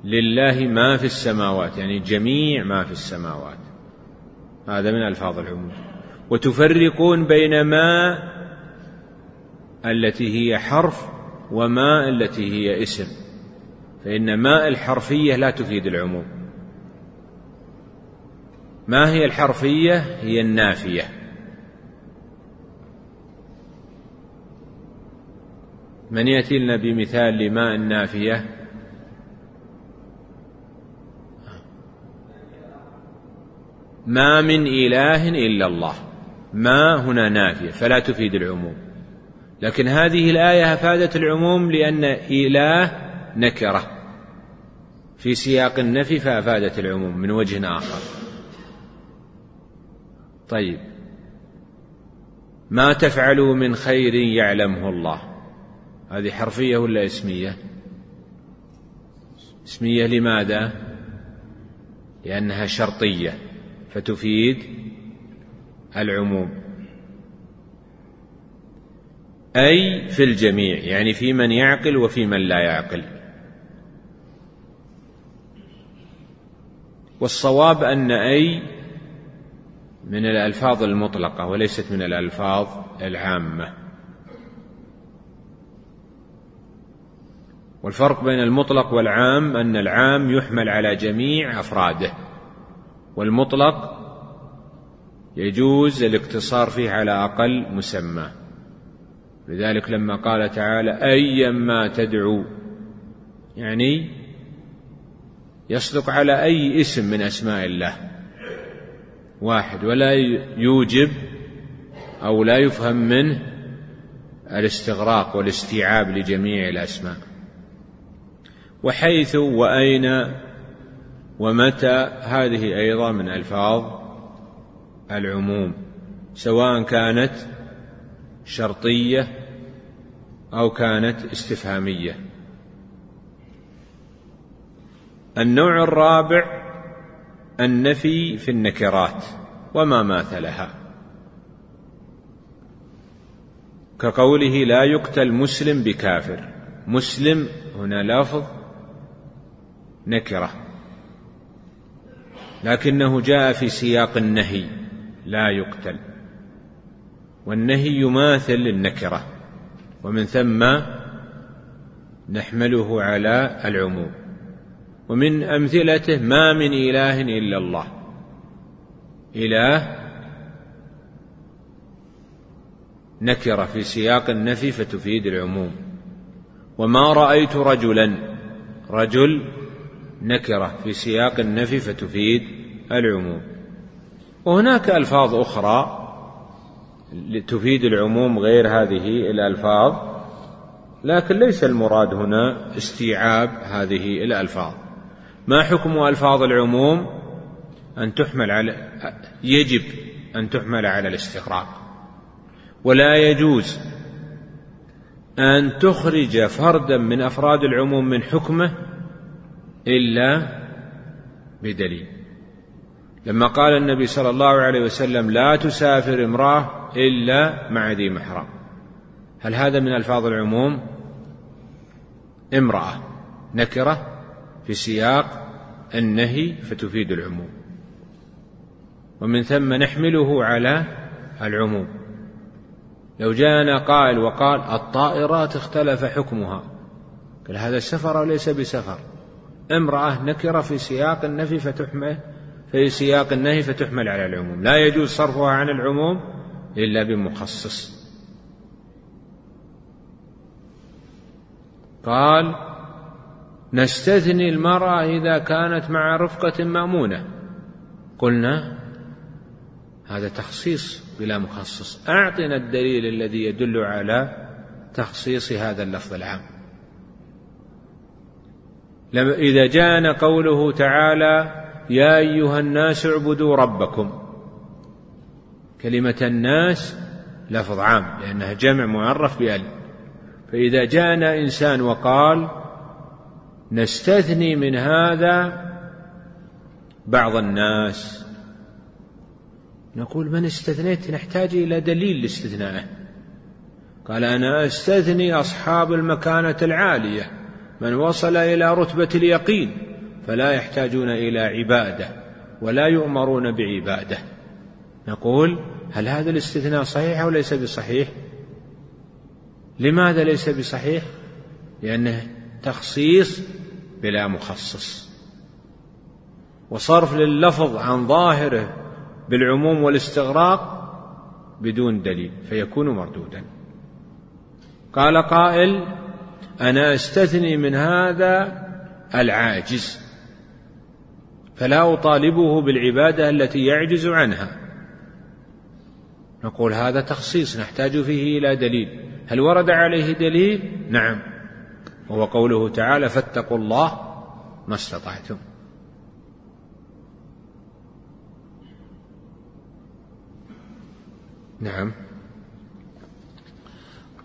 لله ما في السماوات يعني جميع ما في السماوات. هذا من ألفاظ العموم. وتفرقون بين ما التي هي حرف وما التي هي اسم. فإن ما الحرفية لا تفيد العموم. ما هي الحرفية؟ هي النافية. من يأتي لنا بمثال لماء النافية؟ ما من إله إلا الله. ما هنا نافية فلا تفيد العموم. لكن هذه الآية أفادت العموم لأن إله نكرة. في سياق النفي فأفادت العموم من وجه آخر. طيب. ما تفعلوا من خير يعلمه الله؟ هذه حرفية ولا اسمية؟ اسمية لماذا؟ لأنها شرطية فتفيد العموم. أي في الجميع يعني في من يعقل وفي من لا يعقل. والصواب أن أي من الألفاظ المطلقة وليست من الألفاظ العامة. والفرق بين المطلق والعام أن العام يحمل على جميع أفراده والمطلق يجوز الاقتصار فيه على أقل مسمى. لذلك لما قال تعالى أيا ما تدعو يعني يصدق على أي اسم من أسماء الله واحد ولا يوجب أو لا يفهم منه الاستغراق والاستيعاب لجميع الأسماء. وحيث وأين ومتى هذه أيضا من ألفاظ العموم سواء كانت شرطية أو كانت استفهامية. النوع الرابع النفي في النكرات وما ماثلها. كقوله لا يقتل مسلم بكافر مسلم هنا لفظ نكرة لكنه جاء في سياق النهي. لا يقتل. والنهي يماثل النكره ومن ثم نحمله على العموم. ومن أمثلته ما من إله إلا الله. إله نكره في سياق النفي فتفيد العموم. وما رأيت رجلا رجل نكره في سياق النفي فتفيد العموم. وهناك ألفاظ أخرى تفيد العموم غير هذه الألفاظ لكن ليس المراد هنا استيعاب هذه الألفاظ. ما حكم ألفاظ العموم؟ أن تحمل على يجب أن تحمل على الاستغراق. ولا يجوز أن تخرج فردا من أفراد العموم من حكمه إلا بدليل. لما قال النبي صلى الله عليه وسلم لا تسافر امرأة إلا مع ذي محرم. هل هذا من ألفاظ العموم؟ امرأة نكرة في سياق النهي فتفيد العموم. ومن ثم نحمله على العموم. لو جاءنا قائل وقال الطائرات اختلف حكمها. قال هذا سفر وليس بسفر. امرأة نكرة في سياق النفي فتحمل في سياق النهي فتحمل على العموم. لا يجوز صرفها عن العموم إلا بمخصص. قال نستثني المرأة إذا كانت مع رفقة مأمونة. قلنا هذا تخصيص بلا مخصص. أعطنا الدليل الذي يدل على تخصيص هذا اللفظ العام. إذا جاءنا قوله تعالى يا أيها الناس اعبدوا ربكم. كلمة الناس لفظ عام لأنها جمع معرف بأل فإذا جاءنا إنسان وقال نستثني من هذا بعض الناس نقول من استثنيت؟ نحتاج إلى دليل لاستثنائه. قال أنا أستثني أصحاب المكانة العالية من وصل إلى رتبة اليقين. فلا يحتاجون إلى عبادة ولا يؤمرون بعبادة. نقول هل هذا الاستثناء صحيح أو ليس بصحيح؟ لماذا ليس بصحيح؟ لأنه تخصيص بلا مخصص. وصرف لللفظ عن ظاهره بالعموم والاستغراق بدون دليل فيكون مردودا. قال قائل أنا أستثني من هذا العاجز. فلا أطالبه بالعبادة التي يعجز عنها. نقول هذا تخصيص نحتاج فيه إلى دليل. هل ورد عليه دليل؟ نعم. وهو قوله تعالى فاتقوا الله ما استطعتم. نعم.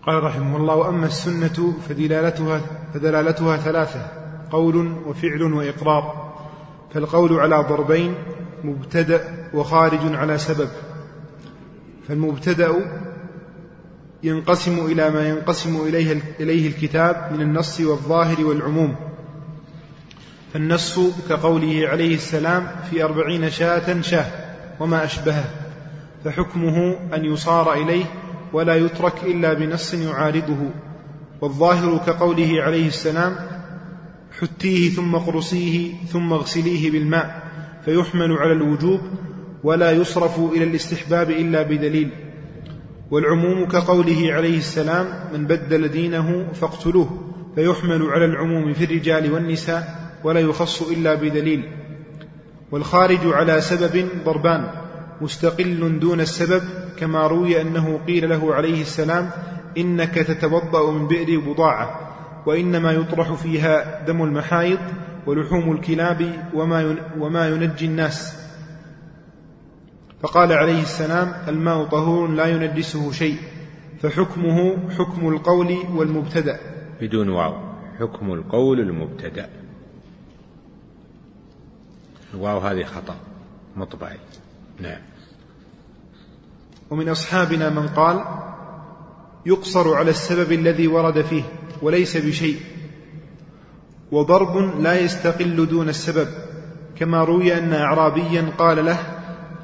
قال رحمه الله واما السنة فدلالتها فدلالتها ثلاثة قول وفعل وإقرار. فالقول على ضربين مبتدأ وخارج على سبب. فالمبتدأ ينقسم إلى ما ينقسم إليه إليه الكتاب من النص والظاهر والعموم. فالنص كقوله عليه السلام في أربعين شاة شاه وما أشبهه. فحكمه أن يصار إليه ولا يترك إلا بنص يعارضه. والظاهر كقوله عليه السلام حتيه ثم قرصيه ثم اغسليه بالماء فيحمل على الوجوب ولا يصرف إلى الاستحباب إلا بدليل. والعموم كقوله عليه السلام من بدل دينه فاقتلوه فيحمل على العموم في الرجال والنساء ولا يخص إلا بدليل. والخارج على سبب ضربان مستقل دون السبب كما روي أنه قيل له عليه السلام إنك تتوضأ من بئر بضاعة وإنما يطرح فيها دم المحايض ولحوم الكلاب وما وما ينجي الناس. فقال عليه السلام الماء طهور لا ينجسه شيء فحكمه حكم القول والمبتدأ. بدون واو. حكم القول المبتدأ. الواو هذه خطأ. مطبعي نعم. ومن أصحابنا من قال يقصر على السبب الذي ورد فيه. وليس بشيء. وضرب لا يستقل دون السبب كما روي أن أعرابيا قال له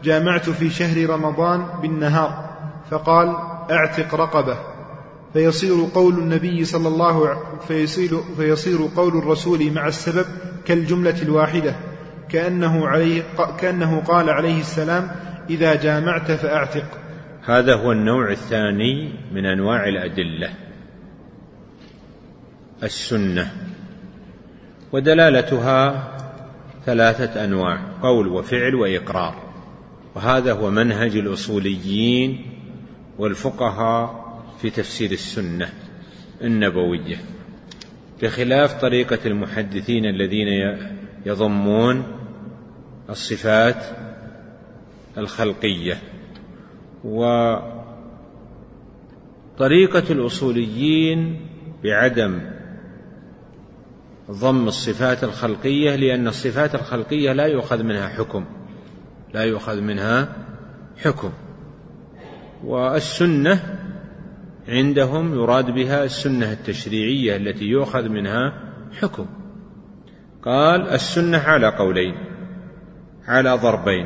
جامعت في شهر رمضان بالنهار. فقال اعتق رقبة. فيصير قول النبي صلى الله فيصير, فيصير قول الرسول مع السبب كالجملة الواحدة كأنه, عليه كأنه قال عليه السلام إذا جامعت فأعتق. هذا هو النوع الثاني من أنواع الأدلة. السنة. ودلالتها ثلاثة أنواع قول وفعل وإقرار. وهذا هو منهج الأصوليين والفقهاء في تفسير السنة النبوية. بخلاف طريقة المحدثين الذين يضمون الصفات الخلقية. وطريقة الأصوليين بعدم ضم الصفات الخلقية لأن الصفات الخلقية لا يؤخذ منها حكم. لا يؤخذ منها حكم. والسنة عندهم يراد بها السنة التشريعية التي يؤخذ منها حكم. قال السنة على قولين على ضربين.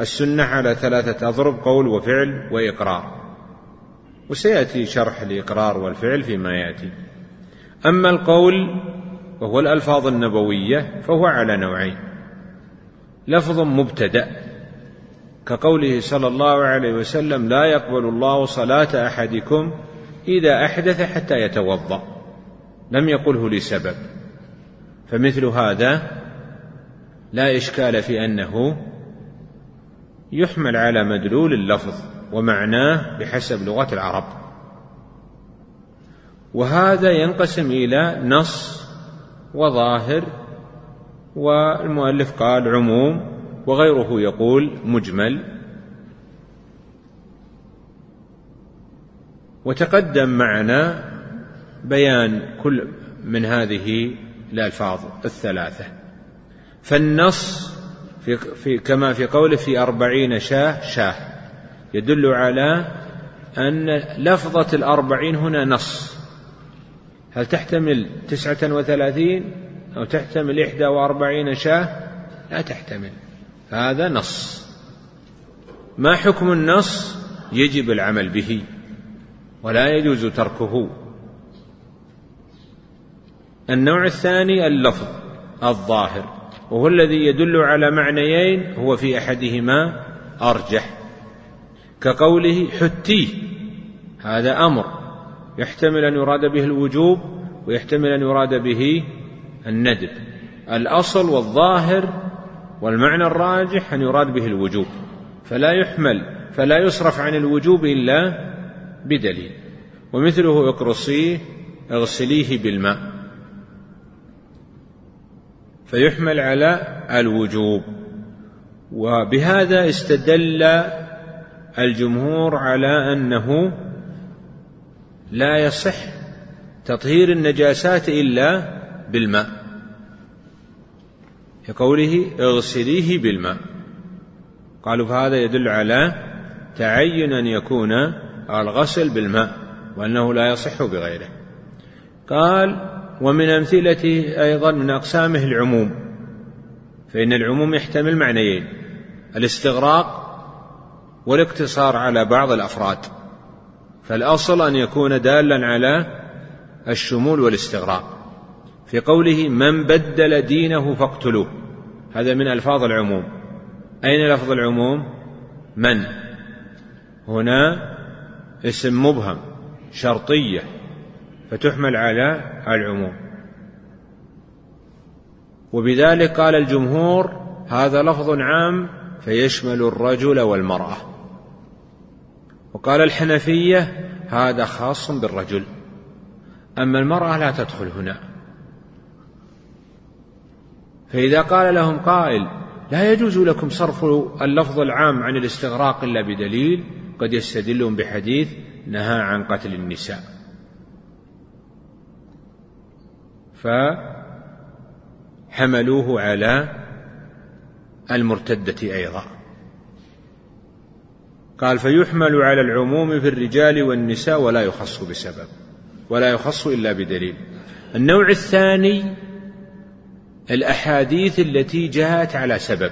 السنة على ثلاثة أضرب قول وفعل وإقرار. وسيأتي شرح الإقرار والفعل فيما يأتي. أما القول وهو الألفاظ النبوية فهو على نوعين. لفظ مبتدأ كقوله صلى الله عليه وسلم لا يقبل الله صلاة أحدكم إذا أحدث حتى يتوضأ. لم يقله لسبب. فمثل هذا لا إشكال في أنه يحمل على مدلول اللفظ ومعناه بحسب لغة العرب. وهذا ينقسم إلى نص وظاهر والمؤلف قال عموم وغيره يقول مجمل. وتقدم معنا بيان كل من هذه الألفاظ الثلاثة. فالنص في, في كما في قوله في أربعين شاة شاة. يدل على أن لفظة الأربعين هنا نص. هل تحتمل تسعة وثلاثين أو تحتمل إحدى وأربعين شاة؟ لا تحتمل. هذا نص. ما حكم النص؟ يجب العمل به. ولا يجوز تركه. النوع الثاني اللفظ الظاهر. وهو الذي يدل على معنيين هو في أحدهما أرجح. كقوله حتيه هذا أمر. يحتمل أن يراد به الوجوب ويحتمل أن يراد به الندب. الأصل والظاهر والمعنى الراجح أن يراد به الوجوب. فلا يحمل فلا يصرف عن الوجوب إلا بدليل. ومثله اقرصيه اغسليه بالماء. فيحمل على الوجوب. وبهذا استدل الجمهور على أنه لا يصح تطهير النجاسات إلا بالماء. كقوله اغسليه بالماء. قالوا فهذا يدل على تعين أن يكون الغسل بالماء وأنه لا يصح بغيره. قال ومن أمثلته أيضا من أقسامه العموم. فإن العموم يحتمل معنيين الاستغراق والاقتصار على بعض الأفراد. فالأصل أن يكون دالا على الشمول والاستغراق. في قوله من بدل دينه فاقتلوه هذا من ألفاظ العموم. أين لفظ العموم؟ من هنا اسم مبهم شرطية فتحمل على العموم. وبذلك قال الجمهور هذا لفظ عام فيشمل الرجل والمرأة وقال الحنفية هذا خاص بالرجل. أما المرأة لا تدخل هنا. فإذا قال لهم قائل لا يجوز لكم صرف اللفظ العام عن الاستغراق إلا بدليل قد يستدلون بحديث نهى عن قتل النساء. فحملوه على المرتدة أيضا. قال فيحمل على العموم في الرجال والنساء ولا يخص بسبب ولا يخص إلا بدليل. النوع الثاني الأحاديث التي جاءت على سبب.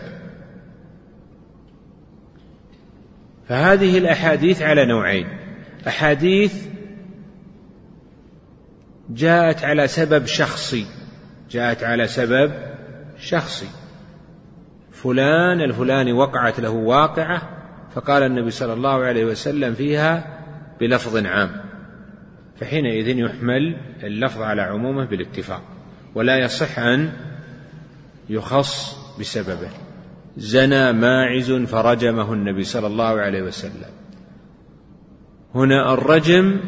فهذه الأحاديث على نوعين. أحاديث جاءت على سبب شخصي جاءت على سبب شخصي. فلان الفلاني وقعت له واقعة فقال النبي صلى الله عليه وسلم فيها بلفظ عام فحينئذ يحمل اللفظ على عمومه بالاتفاق ولا يصح أن يخص بسببه. زنى ماعز فرجمه النبي صلى الله عليه وسلم. هنا الرجم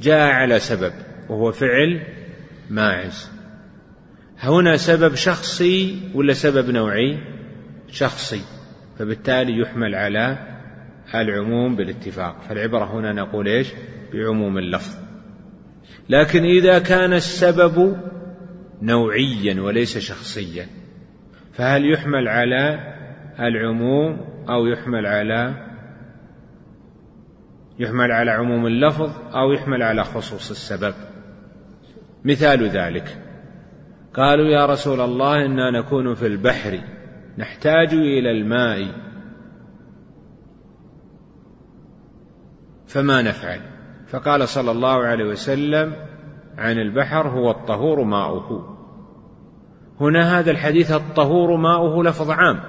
جاء على سبب وهو فعل ماعز. هنا سبب شخصي ولا سبب نوعي؟ شخصي. فبالتالي يحمل على العموم بالاتفاق. فالعبرة هنا نقول إيش؟ بعموم اللفظ. لكن إذا كان السبب نوعيا وليس شخصيا فهل يحمل على العموم أو يحمل على يحمل على عموم اللفظ أو يحمل على خصوص السبب؟ مثال ذلك. قالوا يا رسول الله إنا نكون في البحر. نحتاج إلى الماء. فما نفعل؟ فقال صلى الله عليه وسلم عن البحر هو الطهور ماؤه. هنا هذا الحديث الطهور ماؤه لفظ عام.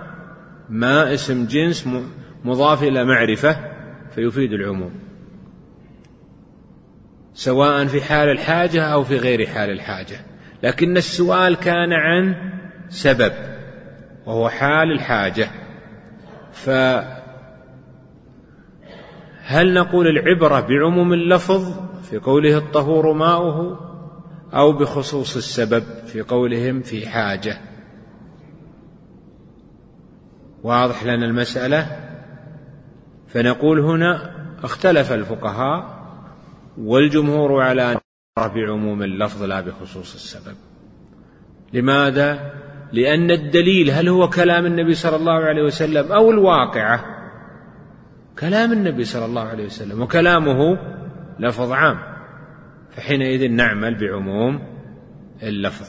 ما اسم جنس مضاف إلى معرفة فيفيد العموم. سواء في حال الحاجة أو في غير حال الحاجة. لكن السؤال كان عن سبب. وهو حال الحاجة. فهل نقول العبرة بعموم اللفظ في قوله الطهور ماؤه أو بخصوص السبب في قولهم في حاجة؟ واضح لنا المسألة؟ فنقول هنا اختلف الفقهاء والجمهور على أن بعموم اللفظ لا بخصوص السبب. لماذا؟ لأن الدليل هل هو كلام النبي صلى الله عليه وسلم أو الواقعة؟ كلام النبي صلى الله عليه وسلم وكلامه لفظ عام. فحينئذ نعمل بعموم اللفظ.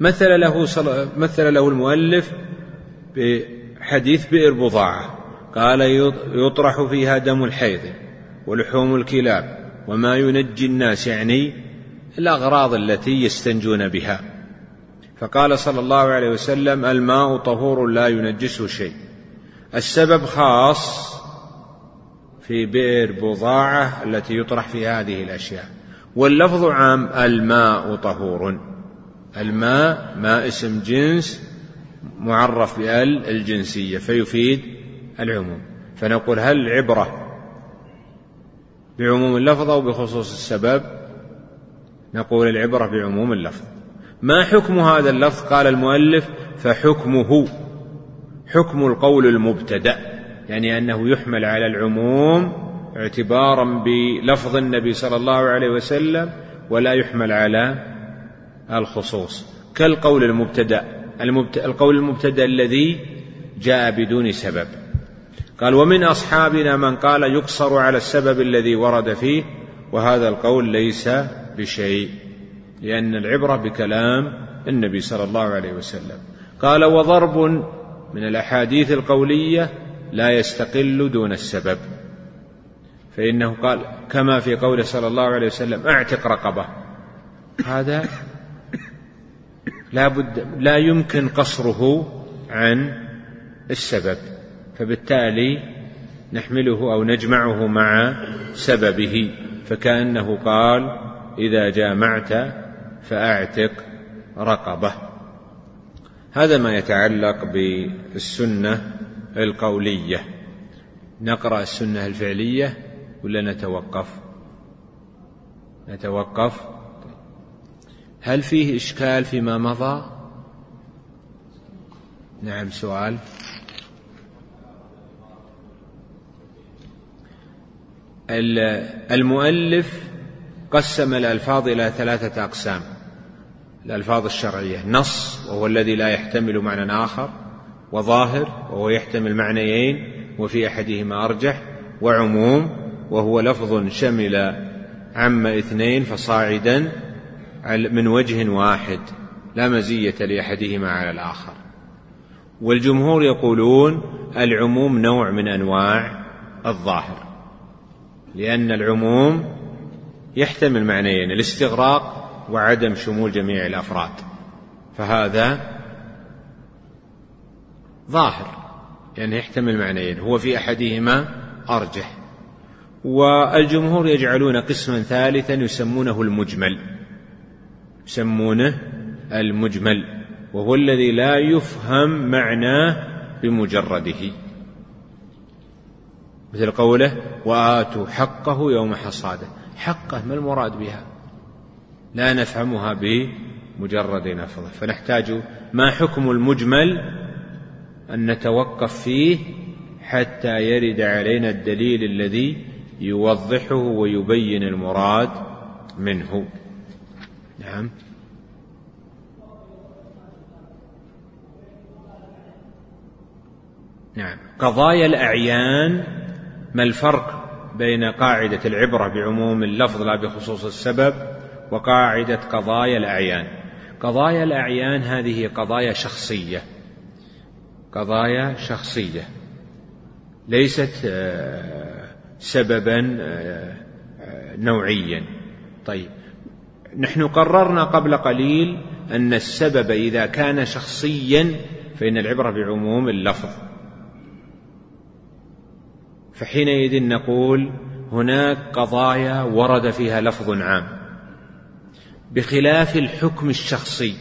مثل له مثل له المؤلف بحديث بئر بضاعة. قال يطرح فيها دم الحيض ولحوم الكلاب وما ينجي الناس يعني الأغراض التي يستنجون بها. فقال صلى الله عليه وسلم الماء طهور لا ينجسه شيء. السبب خاص في بئر بضاعة التي يطرح في هذه الأشياء. واللفظ عام الماء طهور. الماء ماء اسم جنس معرف بال الجنسية فيفيد العموم. فنقول هل العبرة بعموم اللفظ أو بخصوص السبب؟ نقول العبرة بعموم اللفظ. ما حكم هذا اللفظ؟ قال المؤلف فحكمه. حكم القول المبتدأ يعني أنه يحمل على العموم اعتبارا بلفظ النبي صلى الله عليه وسلم ولا يحمل على الخصوص. كالقول المبتدأ القول المبتدأ الذي جاء بدون سبب. قال ومن أصحابنا من قال يقصر على السبب الذي ورد فيه وهذا القول ليس بشيء. لأن العبرة بكلام النبي صلى الله عليه وسلم. قال وضرب من الأحاديث القولية لا يستقل دون السبب. فإنه قال كما في قوله صلى الله عليه وسلم أعتق رقبة. هذا لا بد لا يمكن قصره عن السبب. فبالتالي نحمله أو نجمعه مع سببه. فكأنه قال إذا جامعت فأعتق رقبه. هذا ما يتعلق بالسنة القولية. نقرأ السنة الفعلية ولا نتوقف؟ نتوقف. هل فيه إشكال فيما مضى؟ نعم سؤال. المؤلف قسم الألفاظ إلى ثلاثة أقسام. الألفاظ الشرعية نص وهو الذي لا يحتمل معنى آخر وظاهر وهو يحتمل معنيين وفي أحدهما أرجح وعموم وهو لفظ شمل عم اثنين فصاعدا من وجه واحد لا مزية لأحدهما على الآخر. والجمهور يقولون العموم نوع من أنواع الظاهر لأن العموم يحتمل معنيين الاستغراق وعدم شمول جميع الأفراد. فهذا ظاهر يعني يحتمل معنيين. هو في أحدهما أرجح. والجمهور يجعلون قسما ثالثا يسمونه المجمل. يسمونه المجمل وهو الذي لا يفهم معناه بمجرده. مثل قوله وآتوا حقه يوم حصاده. حقه ما المراد بها؟ لا نفهمها بمجرد نفظه فنحتاج ما حكم المجمل أن نتوقف فيه حتى يرد علينا الدليل الذي يوضحه ويبين المراد منه. نعم. نعم. قضايا الأعيان ما الفرق بين قاعدة العبرة بعموم اللفظ لا بخصوص السبب وقاعدة قضايا الأعيان. قضايا الأعيان هذه قضايا شخصية. قضايا شخصية. ليست آه، سببا آه، نوعيا. طيب. نحن قررنا قبل قليل أن السبب إذا كان شخصيا فإن العبرة بعموم اللفظ. فحينئذ نقول هناك قضايا ورد فيها لفظ عام. بخلاف الحكم الشخصي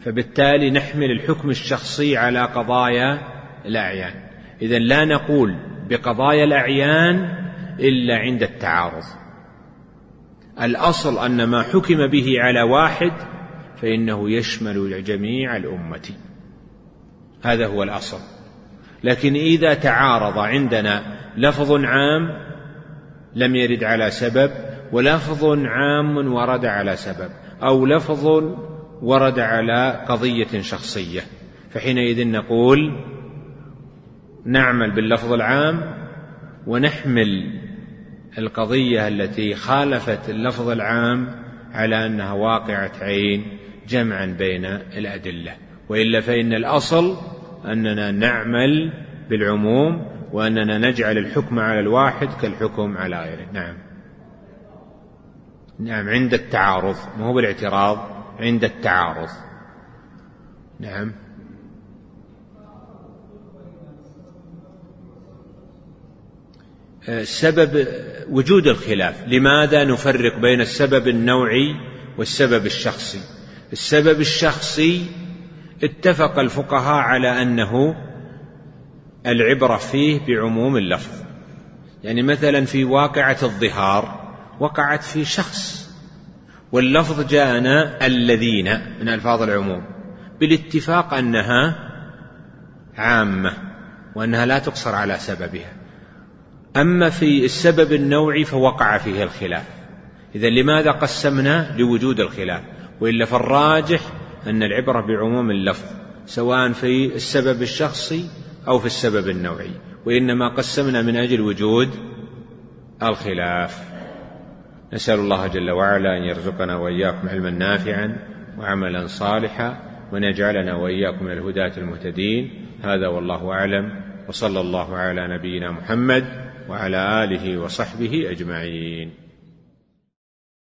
فبالتالي نحمل الحكم الشخصي على قضايا الأعيان. اذا لا نقول بقضايا الأعيان إلا عند التعارض. الأصل أن ما حكم به على واحد فإنه يشمل جميع الأمة. هذا هو الأصل. لكن إذا تعارض عندنا لفظ عام لم يرد على سبب ولفظ عام ورد على سبب أو لفظ ورد على قضية شخصية. فحينئذ نقول نعمل باللفظ العام ونحمل القضية التي خالفت اللفظ العام على أنها واقعة عين جمعا بين الأدلة. وإلا فإن الأصل أننا نعمل بالعموم وأننا نجعل الحكم على الواحد كالحكم على غيره. نعم. نعم عند التعارض ما هو بالاعتراض عند التعارض. نعم. سبب وجود الخلاف. لماذا نفرق بين السبب النوعي والسبب الشخصي؟ السبب الشخصي اتفق الفقهاء على أنه العبرة فيه بعموم اللفظ. يعني مثلا في واقعة الظهار وقعت في شخص واللفظ جاءنا الذين من ألفاظ العموم بالاتفاق أنها عامة وأنها لا تقصر على سببها. أما في السبب النوعي فوقع فيه الخلاف. اذا لماذا قسمنا لوجود الخلاف؟ وإلا فالراجح أن العبرة بعموم اللفظ سواء في السبب الشخصي أو في السبب النوعي وإنما قسمنا من أجل وجود الخلاف. نسأل الله جل وعلا أن يرزقنا وإياكم علما نافعا وعملا صالحا وأن يجعلنا وإياكم من الهداة المهتدين. هذا والله أعلم وصلى الله على نبينا محمد وعلى آله وصحبه أجمعين.